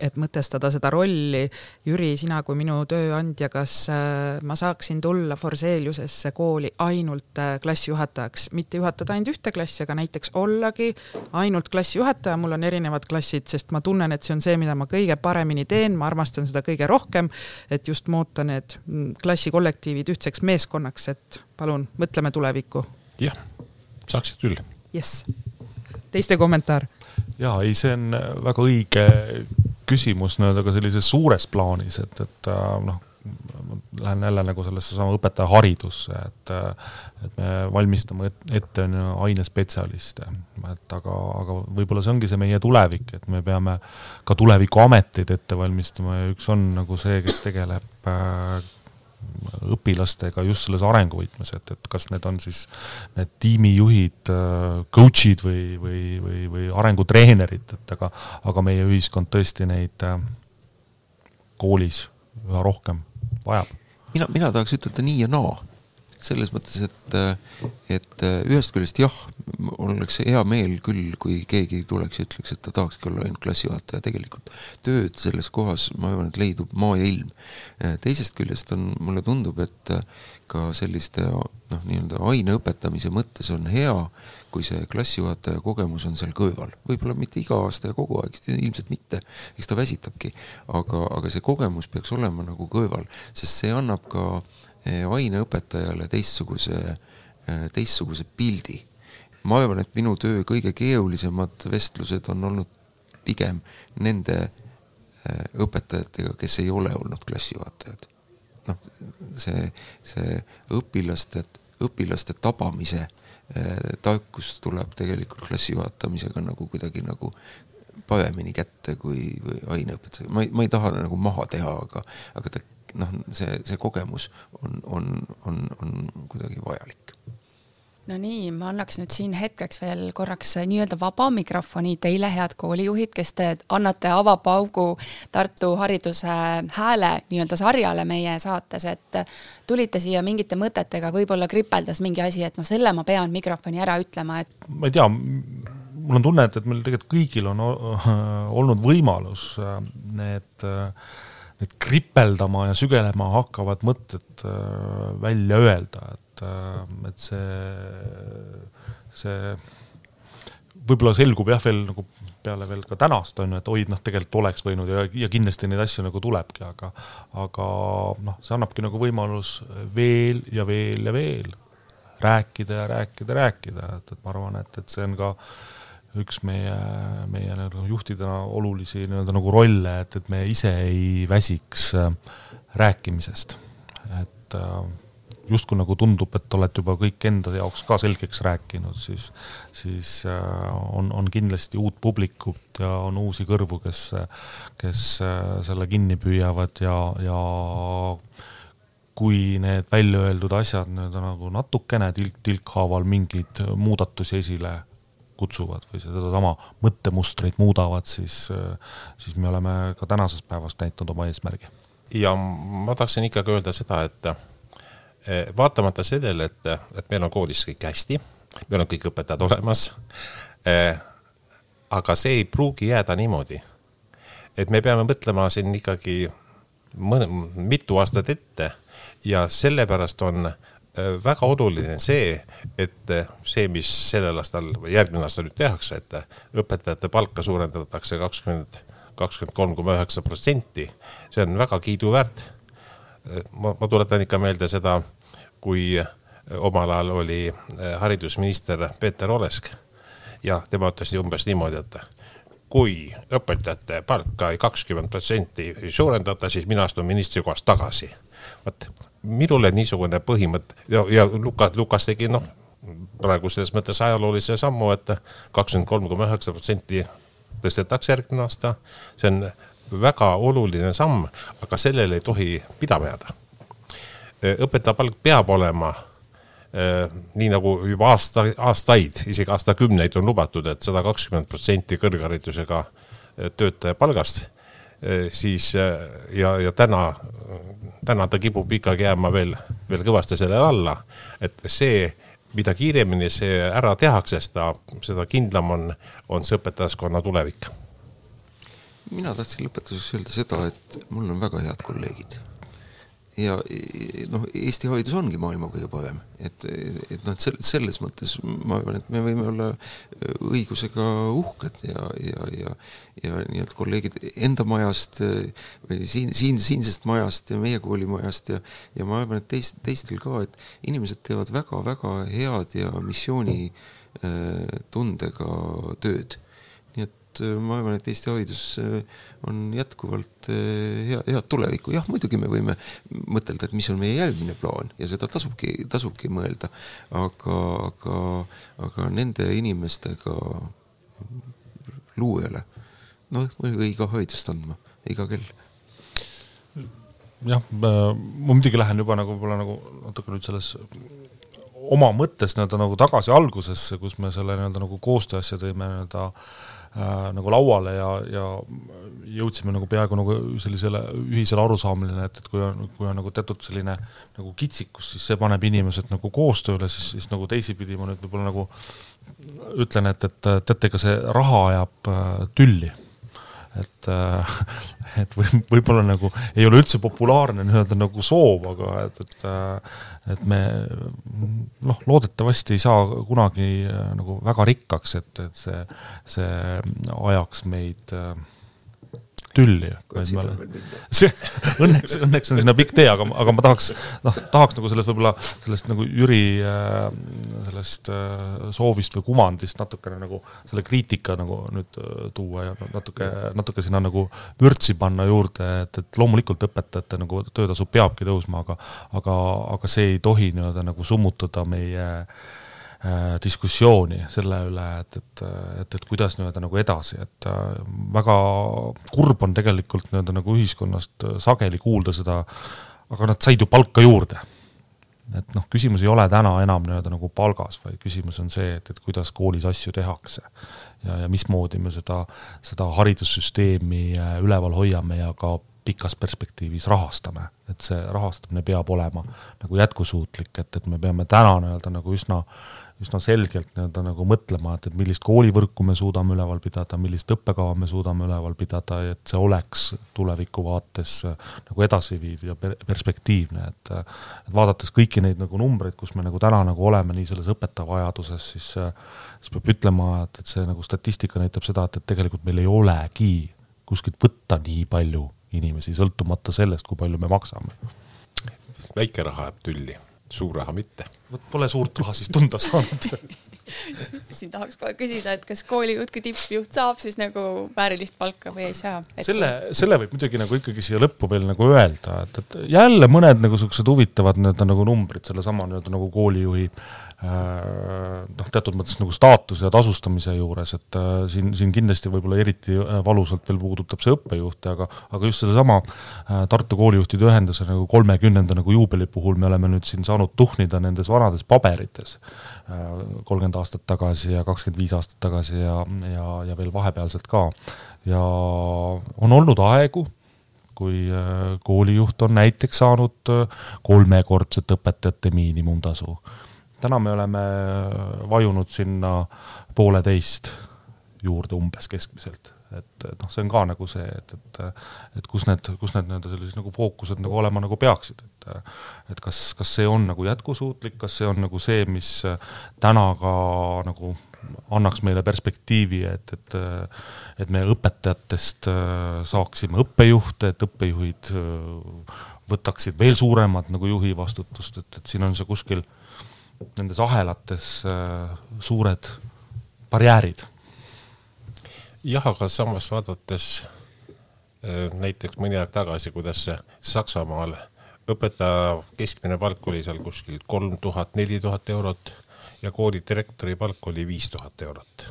et mõtestada seda rolli. Jüri, sina kui minu tööandja, kas äh, ma saaksin tulla Forseliusesse kooli ainult äh, klassijuhatajaks, mitte juhatada ainult ühte klassi, aga näiteks ollagi ainult klassijuhataja, mul on erinevad klassid, sest ma tunnen, et see on see, mida ma kõige paremini teen, ma armastan seda kõige rohkem, et just muuta need mm, klassikollektiivid ühtseks meeskonnaks, et palun mõtleme tulevikku. jah, saaksid küll. jess, teiste kommentaar jaa, ei, see on väga õige küsimus nii-öelda ka sellises suures plaanis, et, et äh, noh, lähen jälle nagu sellesse sama õpetaja haridusse, et, äh, et me valmistame ette on ju ainespetsialiste, et aga, aga võib-olla see ongi see meie tulevik, et me peame ka tulevikuameteid ette valmistama ja üks on nagu see, kes tegeleb äh, õpilastega just selles arenguvõtmes, et, et kas need on siis need tiimijuhid, coach'id või, või, või, või arengutreenerid, et aga, aga meie ühiskond tõesti neid, äh, koolis üha rohkem vajab. mina, mina tahaks ütelda nii ja naa selles mõttes, et, et ühest küljest jah, mul oleks hea meel küll, kui keegi tuleks ja ütleks, et ta tahakski olla ainult klassijuhataja, tegelikult tööd selles kohas, ma arvan, et leidub maa ja ilm. teisest küljest on, mulle tundub, et ka selliste noh, nii-öelda aine õpetamise mõttes on hea, kui see klassijuhataja kogemus on seal kõrval, võib-olla mitte iga aasta ja kogu aeg, ilmselt mitte, eks ta väsitabki, aga, aga see kogemus peaks olema nagu kõrval, sest see annab ka eh, aineõpetajale teistsuguse, eh, teistsuguse pildi. ma arvan, et minu töö kõige keerulisemad vestlused on olnud pigem nende eh, õpetajatega, kes ei ole olnud klassijuhatajad. noh, see, see õpilaste, õpilaste tabamise Eh, tarkus tuleb tegelikult klassi juhatamisega nagu kuidagi nagu paremini kätte kui, kui aineõpetusega, ma ei, ma ei taha nagu maha teha, aga, aga ta noh, see, see kogemus on, on, on, on kuidagi vajalik no nii, ma annaks nüüd siin hetkeks veel korraks nii-öelda vaba mikrofoni teile, head koolijuhid, kes te annate avapaugu Tartu hariduse hääle nii-öelda sarjale meie saates, et tulite siia mingite mõtetega, võib-olla kripeldas mingi asi, et noh, selle ma pean mikrofoni ära ütlema, et. ma ei tea, mul on tunne, et, et meil tegelikult kõigil on olnud võimalus äh, need kripeldama ja sügelema hakkavad mõtted äh, välja öelda, et äh, et see, see võib-olla selgub jah, veel nagu peale veel ka tänast on ju, et oi, noh, tegelikult oleks võinud ja, ja kindlasti neid asju nagu tulebki, aga, aga noh, see annabki nagu võimalus veel ja veel ja veel rääkida ja rääkida, rääkida, et, et ma arvan, et, et see on ka üks meie, meie nagu juhtidena olulisi nii-öelda nagu rolle, et, et me ise ei väsiks äh, rääkimisest. et äh, justkui nagu tundub, et olete juba kõik enda jaoks ka selgeks rääkinud, siis, siis äh, on, on kindlasti uut publikut ja on uusi kõrvu, kes, kes selle kinni püüavad ja, ja kui need välja öeldud asjad nii-öelda nagu natukene tilk tilkhaaval mingeid muudatusi esile kutsuvad või sedasama mõttemustreid muudavad, siis, siis me oleme ka tänasest päevast näitanud oma eesmärgi. ja ma tahtsin ikkagi öelda seda, et Eh, vaatamata sellele, et, et meil on koolis kõik hästi, meil on kõik õpetajad olemas. Eh, aga see ei pruugi jääda niimoodi. et me peame mõtlema siin ikkagi mõne, mitu aastat ette ja sellepärast on väga oluline see, et see, mis sellel aastal või järgmine aasta nüüd tehakse, et õpetajate palka suurendatakse kakskümmend, kakskümmend kolm koma üheksa protsenti, see on väga kiiduväärt ma, ma tuletan ikka meelde seda, kui omal ajal oli haridusminister Peeter Olesk ja tema ütles umbes niimoodi, et kui õpetajate palka kakskümmend protsenti ei suurendata, siis mina astun ministrikohast tagasi. vot minule niisugune põhimõte ja, ja Lukas, Lukas tegi noh, praegu selles mõttes ajaloolise sammu, et kakskümmend kolm koma üheksa protsenti tõstetakse järgmine aasta. see on väga oluline samm, aga sellele ei tohi pidama jääda. õpetaja palk peab olema nii nagu juba aasta, aastaid, isegi aastakümneid on lubatud et, et sada kakskümmend protsenti kõrgharidusega töötaja palgast, siis ja, ja täna, täna ta kipub ikkagi jääma veel, veel kõvasti sellele alla, et see mida kiiremini see ära tehakse, seda, seda kindlam on, on see õpetajaskonna tulevik mina tahtsin lõpetuseks öelda seda, et mul on väga head kolleegid. Ja noh, Eesti haridus ongi maailma kõige parem, et, et noh, et selles mõttes ma arvan, et me võime olla õigusega uhked ja, ja, ja, ja nii-öelda kolleegid enda majast või siin, siin, siinsest majast ja meie koolimajast ja, ja ma arvan, et teist, teistel ka, et inimesed teevad väga-väga head ja missioonitundega tööd et äh, ma arvan, et Eesti haridus äh, on jätkuvalt äh, hea, head tulevikku, jah, muidugi me võime mõtelda, et mis on meie järgmine plaan ja seda tasubki, tasubki mõelda, aga, aga, aga nende inimestega luujale, noh, õige haridust andma iga kell. Jah, ma muidugi lähen juba nagu võib-olla nagu natuke nüüd selles oma mõttes nii-öelda nagu tagasi algusesse, kus me selle nii-öelda nagu koostöö asja tõime nii-öelda äh, nagu lauale ja, ja jõudsime nagu peaaegu nagu sellisele ühisele arusaamisele, et, et kui on, kui on nagu teatud selline nagu kitsikus, siis see paneb inimesed nagu koostööle, siis, siis nagu teisipidi ma nüüd võib-olla nagu ütlen, et, et teate, ega see raha ajab äh, tülli et, äh, et või võib-olla nagu ei ole üldse populaarne nii-öelda nagu soov, aga et, et, äh, et me noh, loodetavasti ei saa kunagi äh, nagu väga rikkaks, et, et see, see ajaks meid äh, tülli. see, õnneks, õnneks on sinna pikk tee, aga, aga ma tahaks, noh, tahaks nagu sellest võib-olla, sellest nagu Jüri äh, sellest äh, soovist või kuvandist natukene nagu selle kriitika nagu nüüd äh, tuua ja natuke, natuke sinna nagu vürtsi panna juurde, et, et loomulikult õpetajate nagu töötasu peabki tõusma, aga aga, aga see ei tohi nii-öelda nagu summutada meie Äh, diskussiooni selle üle, et, et, et, et kuidas nii-öelda nagu edasi, et äh, väga kurb on tegelikult nii-öelda nagu ühiskonnast äh, sageli kuulda seda, aga nad said ju palka juurde. et noh, küsimus ei ole täna enam nii-öelda nagu palgas, vaid küsimus on see, et, et kuidas koolis asju tehakse. ja, ja mismoodi me seda, seda haridussüsteemi üleval hoiame ja ka pikas perspektiivis rahastame, et see rahastamine peab olema nagu jätkusuutlik, et, et me peame täna nii-öelda nagu üsna üsna selgelt nii-öelda nagu mõtlema, et, et millist koolivõrku me suudame üleval pidada, millist õppekava me suudame üleval pidada, et see oleks tuleviku vaates äh, nagu edasiviiv ja perspektiivne, et et vaadates kõiki neid nagu numbreid, kus me nagu täna nagu oleme, nii selles õpetaja vajaduses, siis äh, siis peab ütlema, et, et see nagu statistika näitab seda, et, et tegelikult meil ei olegi kuskilt võtta nii palju inimesi, sõltumata sellest, kui palju me maksame. väike raha jääb tülli suur raha mitte. vot pole suurt raha siis tunda saanud siin tahaks kohe küsida, et kas koolijuht, kui tippjuht saab siis nagu väärilist palka või ei saa et...? selle, selle võib muidugi nagu ikkagi siia lõppu veel nagu öelda, et, et jälle mõned nagu siuksed huvitavad nii-öelda nagu numbrid sellesama nii-öelda nagu koolijuhi äh, noh, teatud mõttes nagu staatuse ja tasustamise juures, et äh, siin, siin kindlasti võib-olla eriti äh, valusalt veel puudutab see õppejuhte, aga aga just sellesama Tartu Koolijuhtide Ühenduse nagu kolmekümnenda nagu juubeli puhul me oleme nüüd siin saanud tuhnida nendes vanades paberites kolmkümmend aastat tagasi ja kakskümmend viis aastat tagasi ja, ja, ja veel vahepealselt ka. ja on olnud aegu, kui koolijuht on näiteks saanud kolmekordset õpetajate miinimumtasu täna me oleme vajunud sinna pooleteist juurde umbes keskmiselt, et, et noh, see on ka nagu see, et, et et kus need, kus need nii-öelda sellised nagu fookused nagu olema nagu peaksid, et et kas, kas see on nagu jätkusuutlik, kas see on nagu see, mis täna ka nagu annaks meile perspektiivi, et, et et me õpetajatest saaksime õppejuhte, et õppejuhid võtaksid veel suuremat nagu juhi vastutust, et, et siin on see kuskil nendes ahelates äh, suured barjäärid. jah, aga samas vaadates äh, näiteks mõni aeg tagasi, kuidas Saksamaal õpetaja keskmine palk oli seal kuskil kolm tuhat, neli tuhat eurot ja kooli direktori palk oli viis tuhat eurot.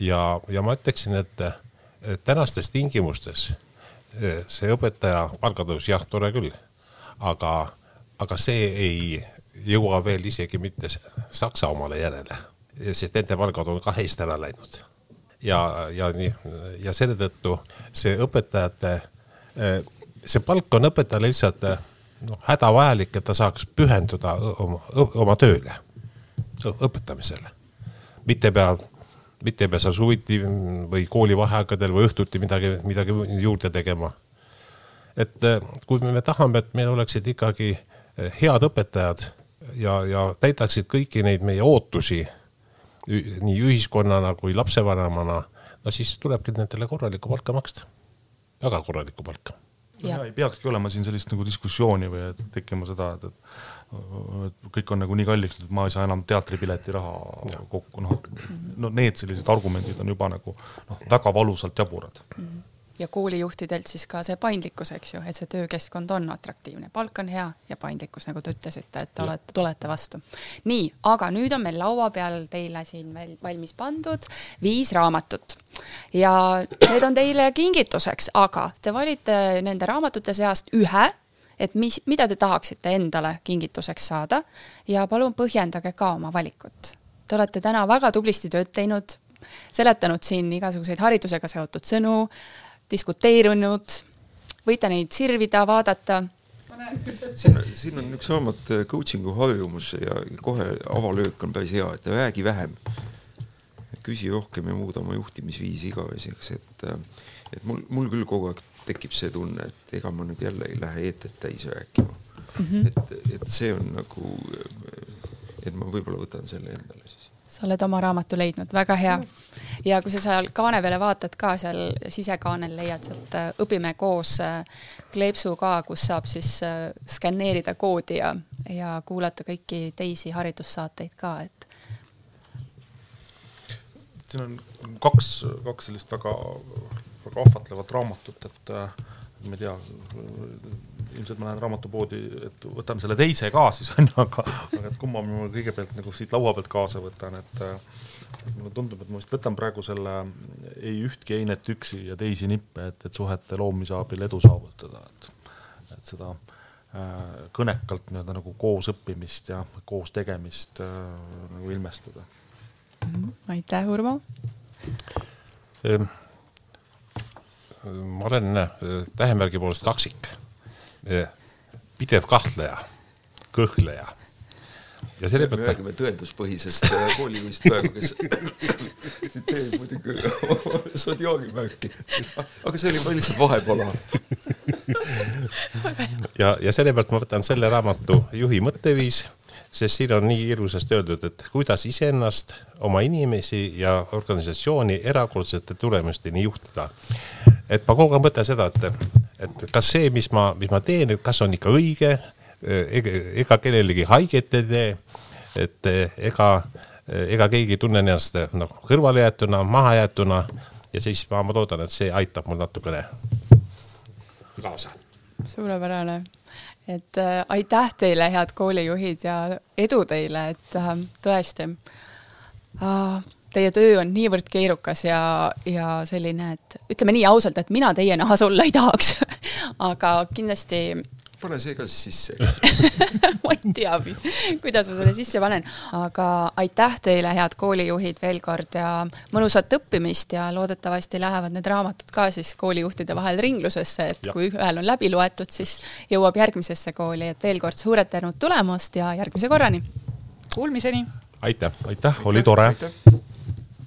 ja, ja ma ütleksin, et tänastes tingimustes äh, see õpetaja palgatõus, jah, tore küll, aga, aga see ei jõua veel isegi mitte Saksa omale järele, sest nende palgad on ka eest ära läinud. ja, ja nii, ja selle tõttu see õpetajate, see palk on õpetajale lihtsalt noh, hädavajalik, et ta saaks pühenduda oma, oma tööle, õpetamisele. mitte pea, mitte ei pea seal suviti või koolivaheaegadel või õhtuti midagi, midagi juurde tegema. et kui me tahame, et meil oleksid ikkagi head õpetajad ja, ja täidaksid kõiki neid meie ootusi nii ühiskonnana kui lapsevanemana, no siis tulebki nendele korralikku palka maksta, väga korralikku palka. ja ei peakski olema siin sellist nagu diskussiooni või et tekkima seda, et, et kõik on nagu nii kalliks, et ma ei saa enam teatripileti raha ja. kokku, noh, no need sellised argumendid on juba nagu noh, väga valusalt jaburad mm. -hmm ja koolijuhtidelt siis ka see paindlikkus, eks ju, et see töökeskkond on atraktiivne, palk on hea ja paindlikkus, nagu te ütlesite, et te olete, tulete vastu. nii, aga nüüd on meil laua peal teile siin veel valmis pandud viis raamatut ja need on teile kingituseks, aga te valite nende raamatute seast ühe et mis, mida te tahaksite endale kingituseks saada ja palun põhjendage ka oma valikut. Te olete täna väga tublisti tööd teinud, seletanud siin igasuguseid haridusega seotud sõnu, diskuteerinud, võite neid sirvida, vaadata siin, siin on üks raamat Coaching'u harjumus ja kohe avalöök on päris hea, et räägi vähem. küsi rohkem ja muuda oma juhtimisviisi igaveseks, et, et mul, mul küll kogu aeg tekib see tunne, et ega ma nüüd jälle ei lähe eetet täis rääkima mm. -hmm. et, et see on nagu, et ma võib-olla võtan selle endale siis sa oled oma raamatu leidnud, väga hea. ja kui sa seal kaane peale vaatad ka, seal sisekaanel leiad sealt äh, Õpime koos äh, kleepsu ka, kus saab siis äh, skänneerida koodi ja, ja kuulata kõiki teisi haridussaateid ka, et. siin on kaks, kaks sellist väga väga ahvatlevat raamatut, et ma ei tea, ilmselt ma lähen raamatupoodi, et võtan selle teise ka siis on ju, aga, aga et kumma ma kõigepealt nagu siit laua pealt kaasa võtan, et mulle tundub, et ma vist võtan praegu selle ei ühtki einet üksi ja teisi nippe, et, et suhete loomise abil edu saavutada, et, et seda äh, kõnekalt nii-öelda nagu koos õppimist ja koos tegemist äh, nagu ilmestada. -hmm. aitäh, Urmo ehm ma olen äh, tähemärgi poolest kaksik, pidev kahtleja, kõhkleja ja selle pealt me räägime tõenduspõhisest äh, koolijuhist praegu, kes tsiteerib muidugi Sodjagi märki, aga see oli meil lihtsalt vahepala. ja, ja selle pealt ma võtan selle raamatu Juhi mõtteviis sest siin on nii ilusasti öeldud, et kuidas iseennast, oma inimesi ja organisatsiooni erakordsete tulemusteni juhtida. et ma kogu aeg mõtlen seda, et, et kas see, mis ma, mis ma teen, kas on ikka õige, ega kellelegi haiget ei tee, et ega, ega keegi ei tunne ennast noh, kõrvalejäetuna, mahajäetuna ja siis ma, ma loodan, et see aitab mul natukene kaasa. suurepärane et äh, aitäh teile, head koolijuhid ja edu teile, et äh, tõesti äh, teie töö on niivõrd keerukas ja, ja selline, et ütleme nii ausalt, et mina teie nahas olla ei tahaks aga kindlasti pane see ka siis sisse ma ei tea, kuidas ma selle sisse panen, aga aitäh teile, head koolijuhid veel kord ja mõnusat õppimist ja loodetavasti lähevad need raamatud ka siis koolijuhtide vahel ringlusesse, et ja. kui ühel on läbi loetud, siis jõuab järgmisesse kooli, et veel kord suured tänud tulemast ja järgmise korrani. Kuulmiseni. aitäh, aitäh, oli tore.